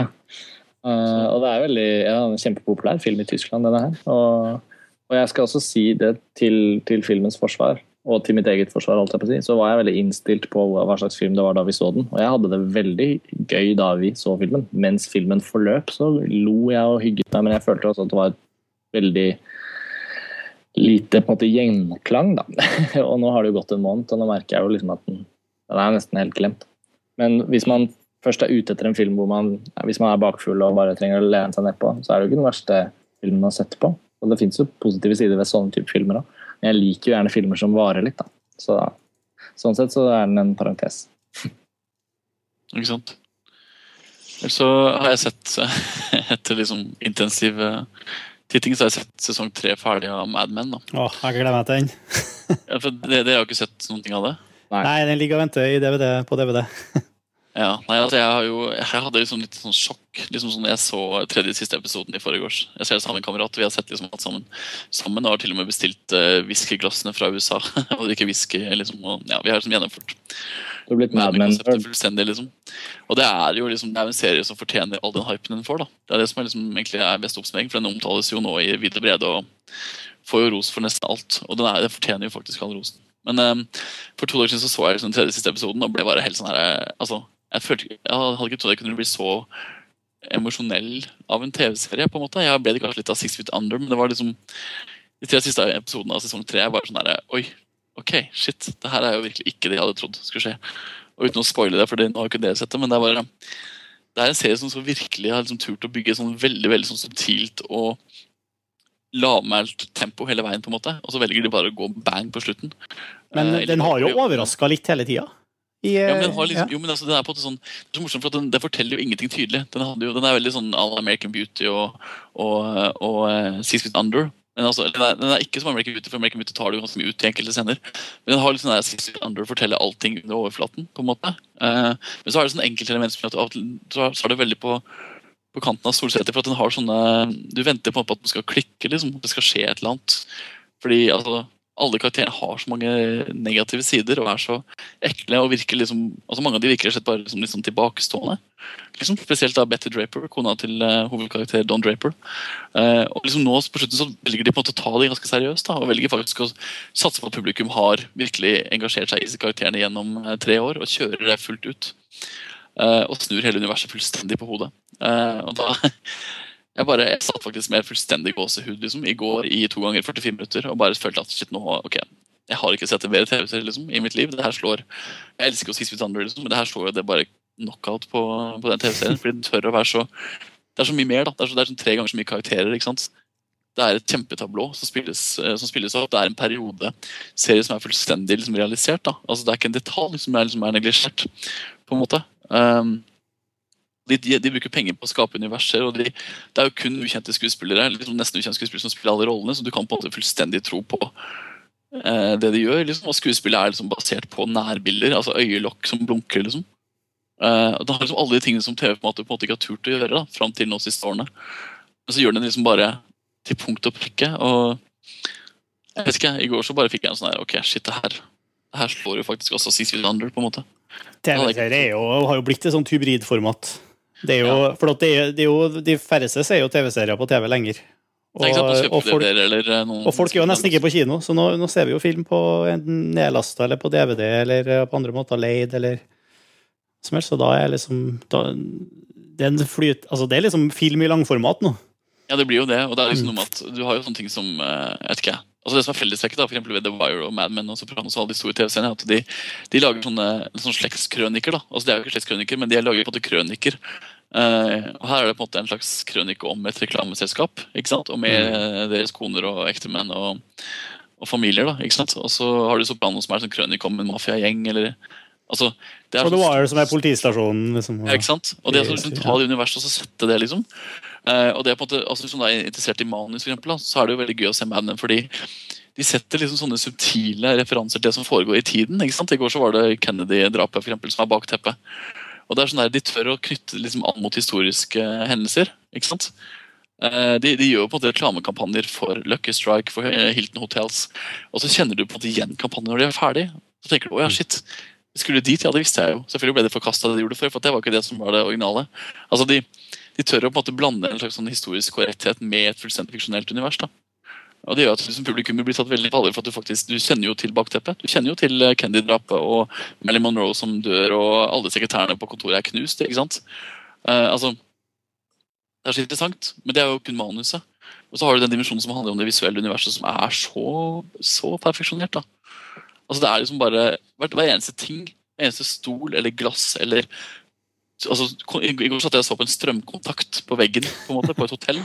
Uh, og det er veldig ja, en kjempepopulær film i Tyskland, denne her. Og, og jeg skal også si det til, til filmens forsvar og til mitt eget forsvar, holdt jeg på å si, så var jeg veldig innstilt på hva slags film det var da vi så den. Og jeg hadde det veldig gøy da vi så filmen. Mens filmen forløp, så lo jeg og hygget meg, men jeg følte også at det var et veldig lite på en måte gjenklang, da. og nå har det jo gått en måned, og nå merker jeg jo liksom at den, den er nesten helt glemt. Men hvis man først er ute etter en film hvor man hvis man er bakfull og bare trenger å lene seg nedpå, så er det jo ikke den verste filmen å sette på. Og det fins jo positive sider ved sånne type filmer òg. Men jeg liker jo gjerne filmer som varer litt, da. Så, sånn sett så er den en parentes. Ikke sant. Så har jeg sett, etter liksom intensiv titting, så har jeg sett sesong tre ferdig av Mad Men. da. Åh, jeg gleder meg til den. ja, for Dere har ikke sett noen ting av det? Nei, Nei den ligger og venter i DVD, på DVD. Ja, nei, altså jeg, har jo, jeg hadde liksom litt sånn sjokk liksom sånn jeg så tredje siste episoden i forgårs. Jeg ser det sammen med en kamerat. Vi har sett liksom alt sammen sammen og har til og med bestilt uh, fra USA. og drikker whisky. Liksom, og, ja, vi har liksom gjennomført Du har blitt Mad Men. Liksom. Og det er jo liksom, det er en serie som fortjener all den hypen den får. da. Det er det som er liksom, egentlig er best oppsummering, for den omtales jo nå i videre brede og får jo ros for nesten alt. Og den, er, den fortjener jo faktisk all rosen. Men um, for to dager siden så, så jeg liksom den tredje siste episoden og ble bare helt sånn her, altså, jeg, følte, jeg hadde ikke trodd jeg kunne bli så emosjonell av en TV-serie. på en måte. Jeg ble det kanskje litt av Six Feet Under, men det var liksom de tre siste episodene av sesong tre var sånn der, Oi, ok, shit. Det her er jo virkelig ikke det jeg hadde trodd skulle skje. Og uten å spoile det, for nå har ikke dere sett det, men det er bare det er en serie som så virkelig har liksom turt å bygge sånn veldig veldig sånn subtilt og lavmælt tempo hele veien, på en måte. Og så velger de bare å gå bang på slutten. Men uh, den har jo overraska litt hele tida? I, ja, men den har liksom, ja. jo, men altså, den er på en sånn, det er så morsomt, for den, den, forteller jo ingenting tydelig. Den, jo, den er veldig sånn All American Beauty og, og, og uh, Six Feet Under. Men altså, den, er, den er ikke som American Beauty, for American Beauty tar det jo ganske mye ut i enkelte scener. Men den har sånn der Six Feet Under forteller allting under overflaten. på en måte. Uh, men så er det sånn enkeltelement som gjør at så er- det veldig på, på kanten av Solseter, For at den har sånne Du venter på at den skal klikke, liksom. At det skal skje et eller annet. Fordi altså alle karakterene har så mange negative sider og er så ekle. og virker liksom, altså Mange av de virker bare liksom sånn tilbakestående. Liksom, spesielt da Betty Draper, kona til uh, hovedkarakter Don Draper. Uh, og liksom nå på slutten så velger de på en måte å ta det ganske seriøst da, og velger faktisk å satse på at publikum har virkelig engasjert seg i karakterene gjennom uh, tre år og kjører det fullt ut. Og snur hele universet fullstendig på hodet. Og da jeg bare jeg satt faktisk med fullstendig gåsehud liksom, i går i to ganger 44 minutter og bare følte at shit, nå, ok, jeg har ikke sett en bedre TV-serie liksom, i mitt liv. Det her slår, Jeg elsker jo Six Feet Under, liksom, men det her slår jo det bare knockout på, på den TV-serien. fordi den tør å være så Det er så mye mer. da, Det er, så, det er sånn tre ganger så mye karakterer. ikke sant? Det er et kjempetablå som spilles, eh, som spilles opp. Det er en periode serie som er fullstendig liksom, realisert. da, altså Det er ikke en detalj som er, liksom, er neglisjert. på en måte. Um, de, de, de bruker penger på å skape universer, og de, det er jo kun ukjente skuespillere liksom nesten ukjente skuespillere som spiller alle rollene, så du kan på en måte fullstendig tro på eh, det de gjør. Liksom. Og skuespillet er liksom basert på nærbilder, altså øyelokk som blunker. liksom. Eh, og det har liksom alle de tingene som TV på en måte, på en måte ikke har turt å gjøre da, fram til nå siste årene. Men så gjør den liksom bare til punkt og prikke. og jeg vet ikke, I går så bare fikk jeg en sånn her Ok, shit, det her, det her slår jo faktisk også Six Under. på en måte. TV-serie er har jo blitt et sånt hybridformat. Det er jo, for det er, det er jo, De færreste ser jo TV-serier på TV lenger. Og, og, folk, eller eh, og folk er jo nesten ikke på kino, så nå, nå ser vi jo film på enten nedlasta eller på DVD eller eh, på andre måter leid eller som helst. Så da er liksom da, det, er flyt, altså det er liksom film i langformat nå. Ja, det blir jo det. Og det er liksom Mm. noe med at du har jo sånne ting som eh, jeg vet ikke, altså Det som er fellestrekket for eksempel ved The Wire og Mad Men og Sopranos og alle de store TV-seriene, er at de, de lager sånne, sånne slektskrøniker. da, altså Det er jo ikke slektskrøniker, men de lager på en måte krøniker. Uh, og Her er det på en måte en slags krønike om et reklameselskap. ikke sant, Og med Mm. deres koner og ektemenn og, og familier. da, ikke sant, Og så har du Sopranos som er en sånn krønik om en mafiagjeng. eller, altså, det Og det var Wire, som er politistasjonen. Liksom, ja, ikke sant? Og det er sånn, Ja. ta det universet og så sette det, liksom. Eh, og det er på en måte, altså Hvis man er interessert i manus, for eksempel, da, så er det jo veldig gøy å se Mad Men. fordi de setter liksom sånne subtile referanser til det som foregår i tiden. ikke sant? I går så var det Kennedy-drapet for eksempel, som er bak teppet. Og det er sånn der, De tør å knytte liksom an mot historiske hendelser. ikke sant? Eh, de, de gjør jo på en måte reklamekampanjer for Lucky Strike, for eh, Hilton Hotels. Og så kjenner du på en måte igjen kampanjen når de er ferdig. Så tenker du å ja, shit, skulle dit, ja det visste jeg jo. Selvfølgelig ble det forkasta det de gjorde før, for det var ikke det som var det originale. Altså de, de tør å på en måte blande en slags sånn historisk korrekthet med et fullstendig fiksjonelt univers. da. Og det gjør at liksom, Publikum blir tatt veldig på alvor, for at du faktisk, du kjenner jo til bakteppet. Du kjenner jo til eh, Kennedy-drapet og Marilyn Monroe som dør, og alle sekretærene på kontoret er knust. ikke sant? Uh, altså, Det er så interessant, men det er jo kun manuset. Og så har du den dimensjonen som handler om det visuelle universet, som er så, så perfeksjonert. da. Altså Det er liksom bare hver, hver eneste ting, hver eneste stol eller glass eller altså, I går satt jeg og så på en strømkontakt på veggen på en måte, på et hotell.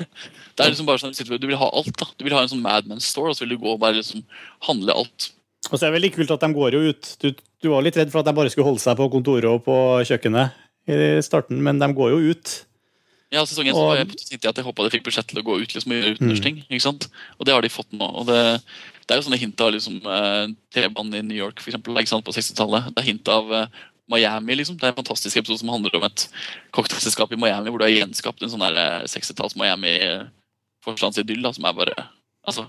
Det er liksom bare sånn, Du vil ha alt. da. Du vil ha en sånn Madman Store, og så vil du gå og bare liksom handle alt. Og så er det veldig kult at de går jo ut. Du, du var litt redd for at de bare skulle holde seg på kontoret og på kjøkkenet i starten, men de går jo ut. Ja, sesong 1 så Og- var jeg, tenkte jeg at jeg håpa de fikk budsjett til å gå ut liksom, og gjøre Mm. ikke sant? Og det har de fått nå. og det, det er jo sånne hint av liksom, eh, T-banen i New York for eksempel, sant, på 60-tallet. Det er hint av eh, Miami. liksom. Det er en fantastisk episode som handler om et cocktailselskap i Miami hvor du har gjenskapt en sånn der, eh, 60-talls Miami-forstandsidyll som er bare altså,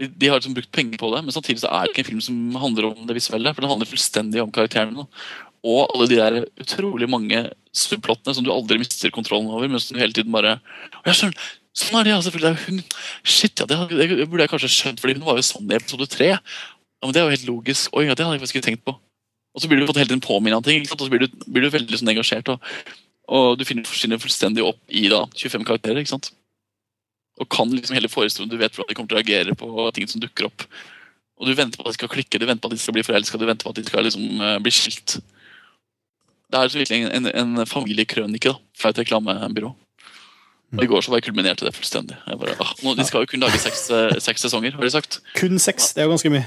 de, de har liksom brukt penger på det, men samtidig så er det ikke en film som handler om det visuelle. For den handler fullstendig om karakterene. nå. Og alle de der utrolig mange subplottene som du aldri mister kontrollen over. Mens du hele tiden bare jeg skjønner, Sånn er det, ja, selvfølgelig. Hun Shit, ja, det, det burde jeg kanskje skjønt, fordi hun var jo sånn i episode tre. Ja, men det er jo helt logisk. Oi, ja, det hadde jeg faktisk ikke tenkt på. Og så blir du hele tiden påminnet om ting, og så blir du, blir du veldig sånn engasjert. Og, og du finner forsvinner fullstendig opp i da 25 karakterer. ikke sant? Og kan liksom hele forestillingen, Du vet hvordan de kommer til å reagere på ting som dukker opp. Og du venter på at de skal klikke, du venter på at de skal bli forelska, du venter på at de skal liksom uh, bli skilt. Det er virkelig en, en, en familiekrønike da, fra et reklamebyrå. Og I går så var jeg kulminert til det fullstendig. Bare, ah, nå, de skal jo kun lage seks, eh, seks sesonger, har de sagt. Kun seks, det er jo ganske mye.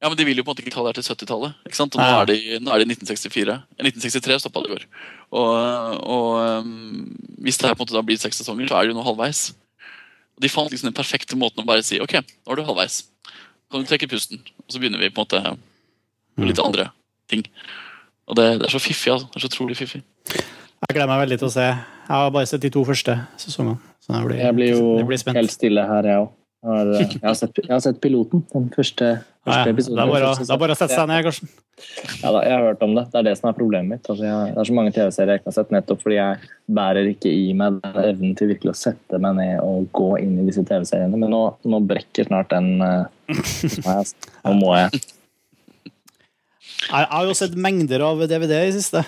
Ja, Men de vil jo på en måte ikke ta det her til 70-tallet. ikke sant? Og nå er, det, nå er det 1964. Eh, 1963 stoppa det i går. Og, og um, hvis det her på en måte da blir seks sesonger, så er det jo nå halvveis. Og De fant liksom den perfekte måten å bare si ok, nå er du halvveis. Kan du trekke pusten? Og så begynner vi på en måte med litt andre ting. Og det, det er så fiffig. altså. Det er så utrolig fiffig. Jeg gleder meg veldig til å se. Jeg har bare sett de to første sesongene. Så jeg blir, Jeg blir jo jeg blir helt stille her, jeg òg. Jeg, har, jeg, har sett- piloten. Den første, første ja. episoden. Det er bare, det er bare å sette seg ned, Karsten. Ja, da, jeg har hørt om det. Det er det som er problemet mitt. Altså, jeg, det er så mange TV-serier jeg ikke har sett, nettopp fordi jeg bærer ikke i meg den evnen til virkelig å sette meg ned og gå inn i disse TV-seriene. Men nå, nå brekker snart den uh, Nå må. Jeg jeg har jo sett mengder av DVD i siste.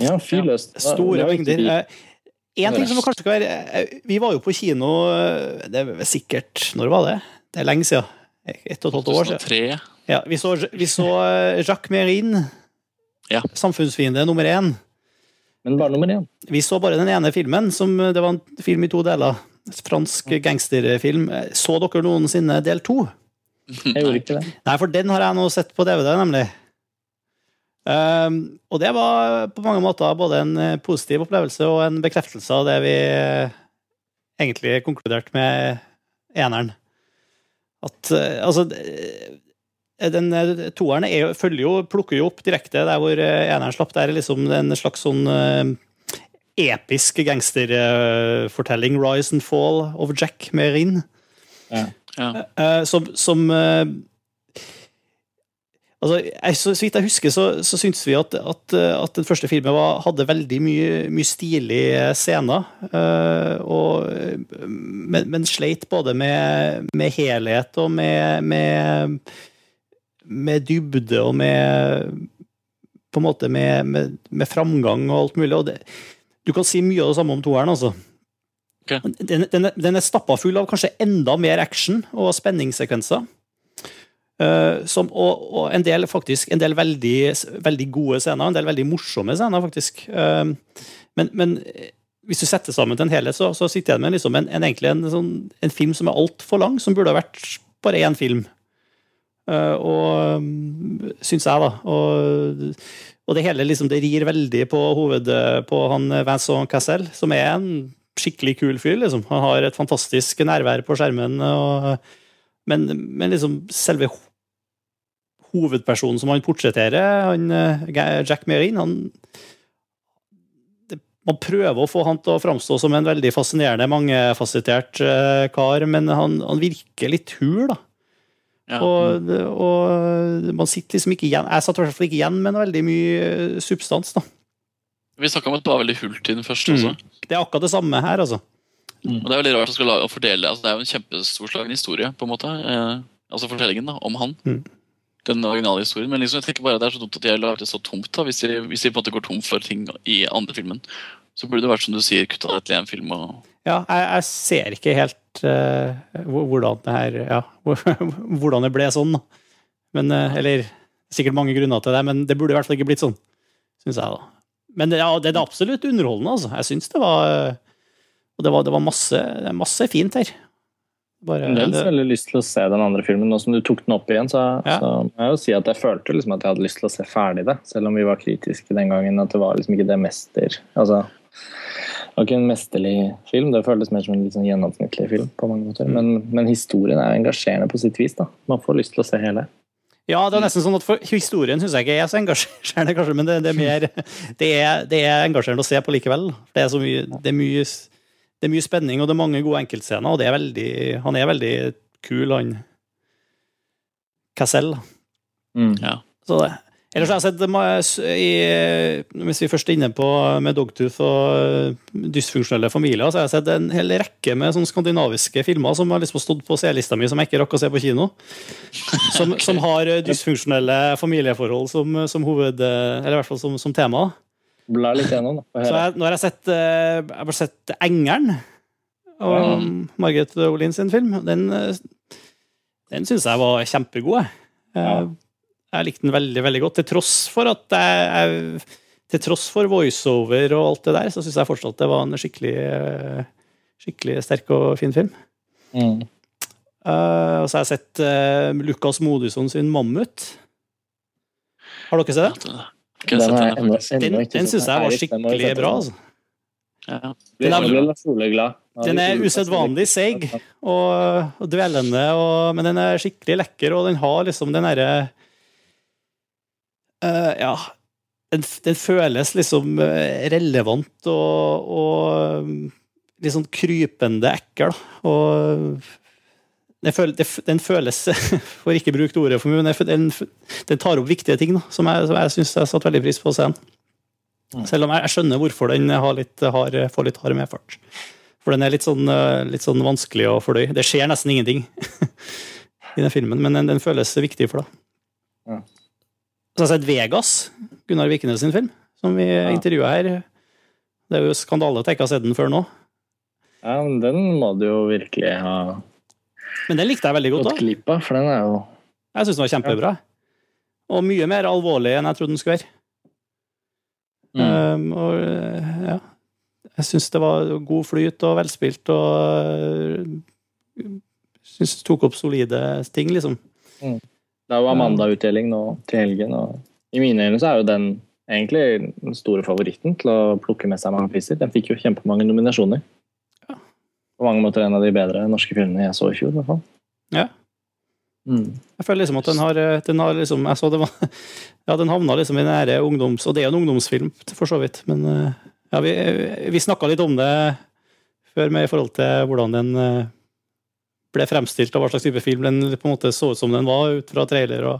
Ja, fyrløst. Ja. Store mengder. vi. Eh, En ting som kanskje skal være eh, Vi var jo på kino eh, Det er sikkert Når var det? Det er lenge siden. Ett og et halvt år siden. Ja, vi så, vi så Jacques Merin, Ja. samfunnsfiende nummer én. Men bare nummer én. Vi så bare den ene filmen. Som, det var en film i to deler. Fransk gangsterfilm. Eh, Så dere noensinne del to? Jeg gjorde ikke det. Nei, for den har jeg nå sett på DVD, nemlig. Ehm, og det var på mange måter både en eh, positiv opplevelse og en bekreftelse av det vi eh, egentlig konkluderte med eneren. At uh, altså den toeren er følger jo, plukker jo opp direkte der hvor eneren slapp. Det er liksom en slags sånn uh, episk gangsterfortelling. 'Rise and Fall of Jack Merin'. Ja. Eh, som, som eh, altså, jeg, så, så vidt jeg husker, så, så syntes vi at, at, at den første filmen var, hadde veldig mye, mye stilige scener. Øh, og, men, men sleit både med, med helhet og med, med, med dybde og med På en måte med, med, med framgang og alt mulig. Og det, du kan si mye av det samme om toeren, altså. Okay. Den, den, den er stappa full av kanskje enda mer action og spenningssekvenser. Eh, som, og, og en del faktisk, en del veldig, veldig gode scener, en del veldig morsomme scener, faktisk. Eh, men, men eh, hvis du setter sammen til en helhet, så, så sitter jeg med liksom en, en, en, sånn, en film som er altfor lang, som burde ha vært bare én film. Uh, og syns jeg, da. Og, og det hele liksom, det rir veldig på hovedet på han Vincent Cassel, som er en skikkelig kul fyr. liksom. Han har et fantastisk nærvær på skjermen. Og, men, men liksom selve hovedpersonen som han portretterer, han, eh, Jack Merin, han Man prøver å få han til å framstå som en veldig fascinerende, mangefasettert eh, kar, men han, han virker litt hul, da. Ja. Og, og man sitter liksom ikke igjen Jeg satt i hvert fall ikke igjen med noe veldig mye eh, substans, da. Vi snakka om at det var veldig hult i den første også. Mm. Det er akkurat det samme her, altså. Og det er veldig rart å lage og fordele altså Det er jo en kjempestorslagen historie, på en måte. Eh, altså fortellingen da, om han. Mm. Den originale historien. Men liksom, jeg tenker bare det er så dumt at de har lagd det så tomt. da Hvis de, hvis de på en måte går tom for ting i andre filmen, så burde det vært som du sier, kutta det til én film. og Ja, jeg, jeg ser ikke helt uh, hvordan det her Ja, hvordan det ble sånn. Men, uh, eller sikkert mange grunner til det, men det burde i hvert fall ikke blitt sånn, Synes jeg, da. Men det, ja, det er absolutt underholdende, altså. Jeg syns det var eh, Og det var, det var masse, masse fint her. Bare, Jeg hadde veldig lyst til å se den andre filmen. Nå som du tok den opp igjen, så, Ja. så må jeg jo si at jeg følte liksom at jeg hadde lyst til å se ferdig det. Selv om vi var kritiske den gangen. At det var liksom ikke det mester Altså, det var ikke en mesterlig film. Det føltes mer som en litt sånn gjennomsnittlig film. på mange måter. Men, men historien er engasjerende på sitt vis. da. Man får lyst til å se hele. ja, det er nesten sånn at for, historien syns jeg ikke er så engasjerende, kanskje, men det, det, er mer det er, det er engasjerende å se på likevel. Det er så mye, det er mye det er mye spenning, og det er mange gode enkeltscener, og det er veldig, han er veldig kul, han Cassell. Mm. Ja. Så det. Ellers har jeg sett i, Hvis vi først er inne på med Dogtooth og dysfunksjonelle familier, så har jeg sett en hel rekke med sånne skandinaviske filmer som har liksom stått på C-lista mi, som jeg ikke rakk å se på kino. Som, som har dysfunksjonelle familieforhold som, som hoved... Eller i hvert fall som, som tema. Bla litt gjennom, da. Så jeg, nå har jeg sett eh, Jeg har bare sett Engeren. Og Ja. Margaret Olin sin film. Den, eh, den syns jeg var kjempegod. jeg. Ja. Eh, Jeg likte den veldig veldig godt, til tross for at jeg, jeg Til tross for voiceover og alt det der, så syns jeg fortsatt det var en skikkelig eh, Skikkelig sterk og fin film. Mm. Uh, og så har jeg sett uh, Lukas Modusson sin 'Mammut'. Har dere sett det? Den jeg den, Den, den syns jeg var skikkelig bra. altså. Ja. Den er-. Den er usedvanlig seig og, og dvelende, og, men den er skikkelig lekker, og den har liksom den derre uh, Ja. Den, den, føles liksom eh, relevant og, og litt sånn krypende ekkel. Og den, føles, den føles For ikke brukt ordet for mye, den, den, tar opp viktige ting da, som jeg, som jeg syns jeg satte veldig pris på å se den. Mm. Selv om jeg, jeg, skjønner hvorfor den litt, har, får litt hard medfart. For den er litt sånn, eh, litt sånn vanskelig å fordøye. Det skjer nesten ingenting i den filmen, men den, den føles viktig for deg. Ja. Så jeg har sett Vegas, Gunnar Vikenes sin film, som vi ja. intervjua her. Det er jo skandale at jeg ikke har sett den før nå. Ja, men den må du jo virkelig ha Men den likte jeg veldig godt. glipp for den er jo Jeg syns den var kjempebra. Og mye mer alvorlig enn jeg trodde den skulle være. Mm. Um, og ja Jeg syns det var god flyt og velspilt og uh, syns det tok opp solide ting, liksom. Mm. Det er jo Amanda-utdeling nå til helgen, og i mine øyne så er jo den egentlig den store favoritten til å plukke med seg mange priser. Den fikk jo kjempemange nominasjoner. På mange måter en av de bedre norske filmene jeg så i fjor, i hvert fall. Ja. Mm. Jeg føler liksom at den har, den har liksom, jeg så det var, ja, den havna liksom i nære ungdoms... Og det er jo en ungdomsfilm, for så vidt, men uh, ja, vi, vi snakka litt om det før med i forhold til hvordan den eh, ble fremstilt, og hva slags type film den på en måte så ut som den var, ut fra trailer og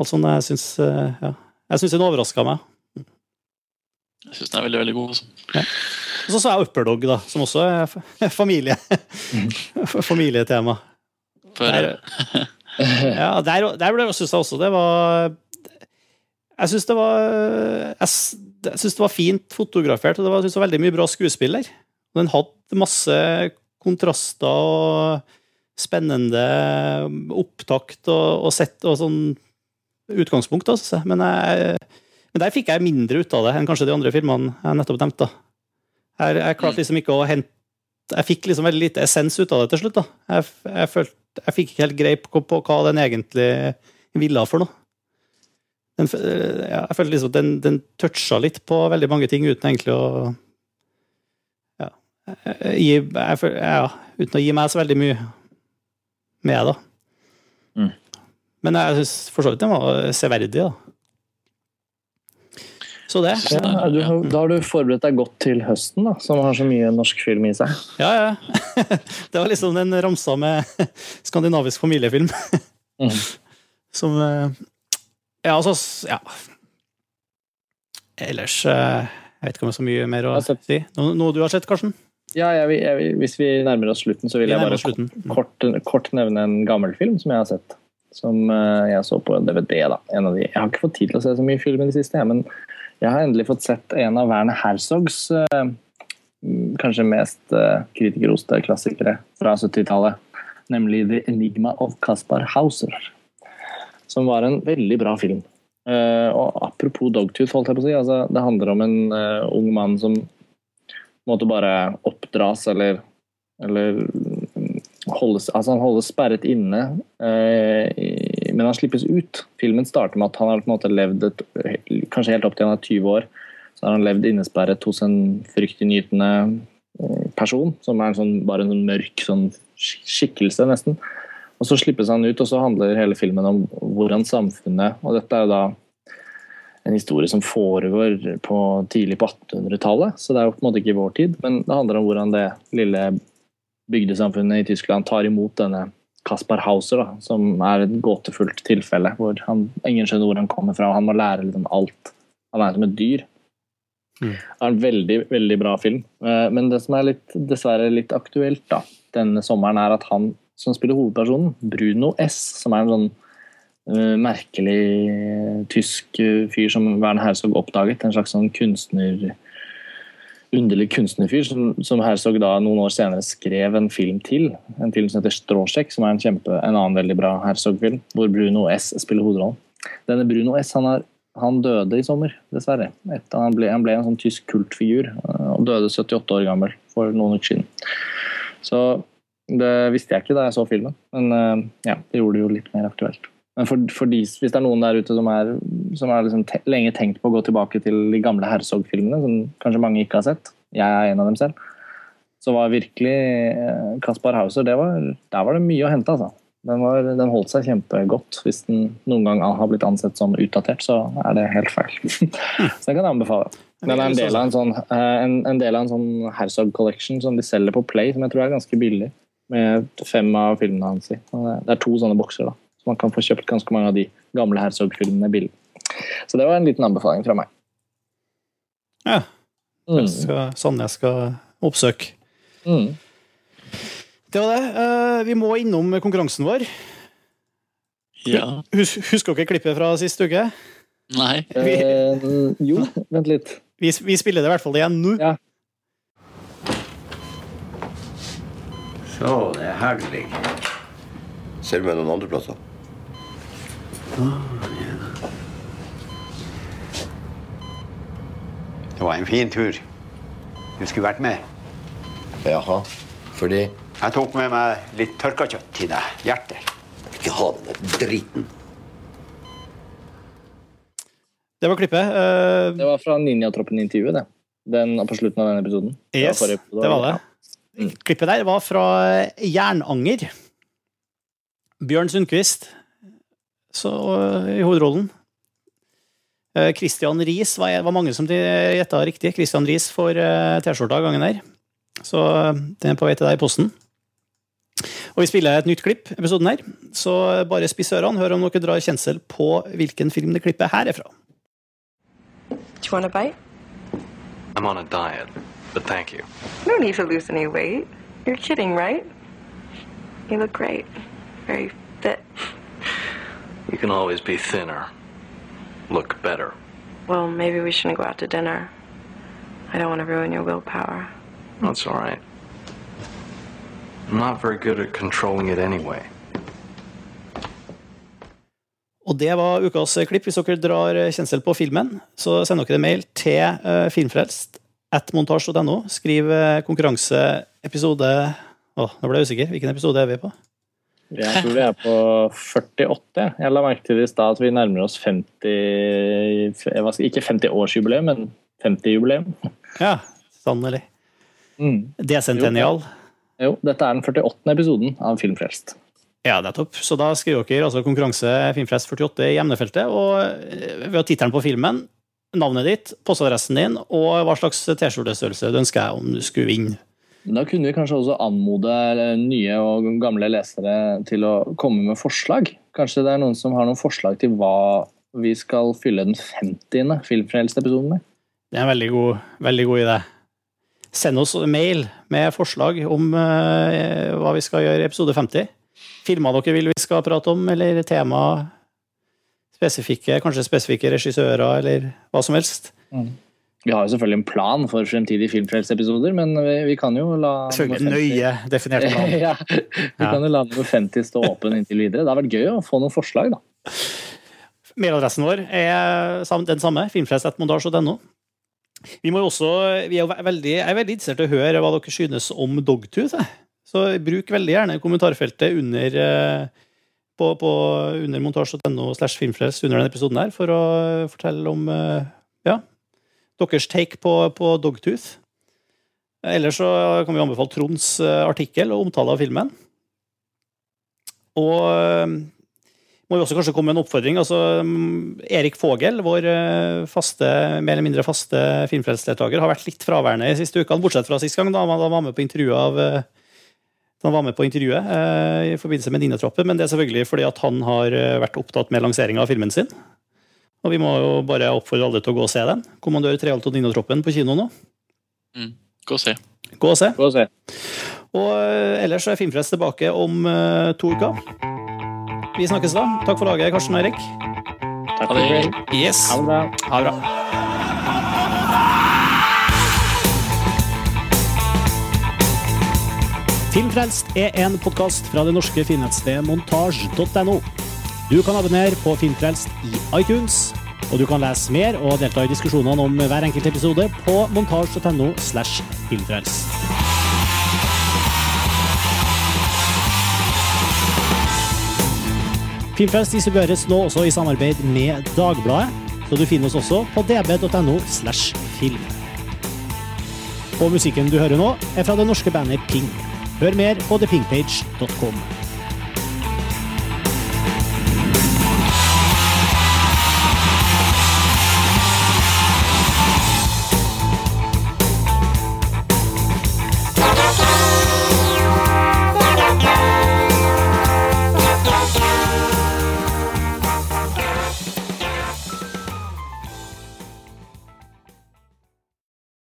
alt sånt. Jeg syns eh, ja. Jeg synes den overraska meg. Jeg syns den er veldig, veldig god. Også. Ja. Og så så Upper Upperdog, da, som også er familie. familietema. Der, ja, der, der ble, synes jeg også det var Jeg syns det var jeg, jeg synes det var fint fotografert, og det var, synes det var veldig mye bra skuespiller. Den hadde masse kontraster og spennende opptakt og, og sett og sånn utgangspunkt, altså. Men, jeg, men, der fikk jeg mindre ut av det enn kanskje de andre filmene jeg nettopp nevnte. Jeg, jeg klarte liksom ikke å hente Jeg fikk liksom veldig lite essens ut av det til slutt. da. Jeg, jeg, følte, jeg fikk ikke helt greip på, hva den egentlig ville for noe den, ja, jeg følte liksom at den, den toucha litt på veldig mange ting uten egentlig å ja, gi, jeg, ja, uten å gi meg så veldig mye med, da. Mm. Men jeg syns for så vidt den var severdig, da. Så det. Ja, du, da har du forberedt deg godt til høsten, da, som har så mye norsk film i seg. Ja, ja. Det var liksom den ramsa med skandinavisk familiefilm. Mm. Som eh, ja, altså Ja. Ellers eh, Jeg vet ikke om det er så mye mer å si. Noe, noe, du har sett, Karsten? Ja, jeg jeg Hvis vi nærmer oss slutten, så vil jeg bare kort, kort, nevne en gammel film som jeg har sett. Som eh, jeg så på DVD. da. En av de. Jeg har ikke fått tid til å se så mye film i det siste, men jeg har endelig fått sett en av Werner Herzogs eh, kanskje mest kritikerroste klassikere fra 70-tallet. Nemlig The Enigma of Caspar Hauser som var en veldig bra film. Uh, og Apropos Dogtooth, holdt jeg på å si. Altså, det handler om en ung mann som måtte bare oppdras eller, eller holdes, altså han holdes sperret inne, uh, i, men han slippes ut. Filmen starter med at han har på en måte levd et, kanskje helt opp til han er 20 år. Så har han levd innesperret hos en fryktinngytende person, som er en sånn, bare en sånn mørk sånn skikkelse, nesten. Og Så slippes han ut, og så handler hele filmen om hvordan samfunnet Og dette er jo da en historie som foregår på, tidlig på 1800-tallet, så det er jo på en måte ikke vår tid. Men det handler om hvordan det lille bygdesamfunnet i Tyskland tar imot denne Kaspar Hauser, da, som er et gåtefullt tilfelle. hvor han, Ingen skjønner hvor han kommer fra, og han må lære liksom alt. Han er som et dyr. Mm. Det er en veldig veldig bra film. Eh, men det som er litt, dessverre litt aktuelt da, denne sommeren, er at han som spiller hovedpersonen, Bruno S., som er en sånn uh, merkelig tysk uh, fyr som Werner Herzog oppdaget. En slags sånn kunstner underlig kunstnerfyr som, som Herzog da noen år senere skrev en film til. En film som heter 'Stråsjekk', som er en, kjempe, en annen veldig bra Herzog-film, hvor Bruno S spiller hovedrollen. Denne Bruno S han, er, han døde i sommer, dessverre. Etter han, ble, han ble en sånn tysk kultfigur og døde 78 år gammel for noen uker siden. Så det visste jeg ikke da jeg så filmen, men eh, ja, det gjorde det jo litt mer aktuelt. Men for, for de, hvis det er noen der ute som er, som er liksom te, lenge tenkt på å gå tilbake til de gamle Herzog-filmene, som kanskje mange ikke har sett, jeg er en av dem selv, så var virkelig eh, Kaspar Hauser det var, Der var det mye å hente, altså. Den, var, den holdt seg kjempegodt. Hvis den noen gang har blitt ansett som utdatert, så er det helt feil. så den kan jeg anbefale. Den er en del av en sånn, eh, en, en del av en sånn Herzog Collection som de selger på Play, som jeg tror er ganske billig. Med fem av filmene hans i. Det er to sånne bokser, da. Man kan få kjøpt ganske mange av de gamle Herzog-filmene billig. Så det var en liten anbefaling fra meg. Ja. Mm. skal, sånn jeg skal oppsøke. Mm. Det var det. Eh, Vi må innom konkurransen vår. Ja. Hus, husker dere klippet fra sist uke? Nei. Eh, jo, vent litt. Vi, vi spiller det i hvert fall igjen nå. Ja. Så, det er herlig. Ser du meg noen andre plasser? Det var en fin tur. Du skulle vært med. Jaha. Fordi Jeg tok med meg litt tørka kjøtt til deg. Hjerter. Ikke ha den driten. Det var klippet. Eh, Det var fra Ninjatroppen-intervjuet, det. Den på slutten av den episoden. Yes, forrige episode. det var det. Klippet der var fra Jernanger. Bjørn Sundquist så, i hovedrollen. Eh, Christian Riis var, var mange som gjetta riktig. Christian Riis får eh, T-skjorta gangen her. Så eh, den er på vei til deg i posten. Og vi spiller et nytt klipp, episoden her. Så bare spiss ørene, hør om dere drar kjensel på hvilken film det klippet her er fra. Do you want a bite? I'm on a diet, but thank you. No need to lose any weight. You're kidding, right? You look great. Very fit. You can always be thinner. Look better. Well, maybe we shouldn't go out to dinner. I don't want to ruin your willpower. That's all right. I'm not very good at controlling it anyway. Og det var ukas klipp. Hvis dere drar kjensel på filmen, så send dere mail til uh, filmfrelst at montasj.no. Skriv eh, konkurranseepisode Å, nå ble jeg usikker. Hvilken episode er vi på? Jeg tror vi er på 48. Jeg la merke til det i stad at vi nærmer oss 50 jeg var- Ikke 50-årsjubileum, men 50-jubileum. Ja, sannelig. Mm. Desentennial. Jo, dette er den 48. episoden av Filmfrelst. Ja, det er topp. Så da skriver dere altså konkurranse Filmfrelst 48 i emnefeltet, og eh, ved tittelen på filmen, navnet ditt, postadressen din, og hva slags T-skjortestørrelse du ønsker deg om du skulle vinne. Da kunne vi kanskje også anmode nye og gamle lesere til å komme med forslag. Kanskje det er noen som har noen forslag til hva vi skal fylle den 50. Filmfrelst-episoden med? Det er en veldig god, veldig god idé. Send oss mail med forslag om uh, hva vi skal gjøre i episode 50. Filmer dere vil vi skal prate om, eller tema spesifikke, kanskje spesifikke regissører, eller hva som helst. Vi har jo selvfølgelig en plan for fremtidige Filmfrelst-episoder, men vi, vi kan jo la Selvfølgelig nøye definert plan. ja, vi kan jo la nummer 50 stå åpen inntil videre. Det har vært gøy å få noen forslag, da. Mailadressen vår er den samme, filmfrelst.mondasj.no. Vi må jo også, vi er veldig, jeg er veldig interessert i å høre hva dere synes om Dogtooth. Så bruk veldig gjerne kommentarfeltet under, eh, på, på, under montasj.no slash filmfrelst under denne episoden her, for å fortelle om eh, ja, deres take på, på Dogtooth. Ellers så kan vi anbefale Tronds eh, artikkel og omtale av filmen. Og eh, må vi også kanskje komme med en oppfordring. altså mm, Erik Fogel, vår eh, faste, mer eller mindre faste filmfrelsesdeltaker, har vært litt fraværende de siste ukene, bortsett fra sist gang, da han var med på intervjuet av han var med på intervjuet eh, i forbindelse med Dinatroppen, men det er selvfølgelig fordi at han har vært opptatt med lanseringa av filmen sin. Og vi må jo bare oppfordre alle til å gå og se den. 'Kommandør Treholt og Dinatroppen' på kino nå. Gå og se. Gå og se. Gå og se. Og eh, ellers så er Filmfrelst tilbake om uh, to uker. Vi snakkes da. Takk for laget, Karsten og Erik. Takk for det. Yes. Ha det bra. Ha det bra. Filmfrelst er en podkast fra det norske finnettstedet montasj.no. Du kan abonnere på Filmfrelst i iTunes, og du kan lese mer og delta i diskusjonene om hver enkelt episode på montasj.no slash filmfrelst. Filmfrelst distribueres nå også i samarbeid med Dagbladet, så du finner oss også på db.no slash film. Og musikken du hører nå, er fra det norske bandet Ping. Hør mer på thepingpage.com.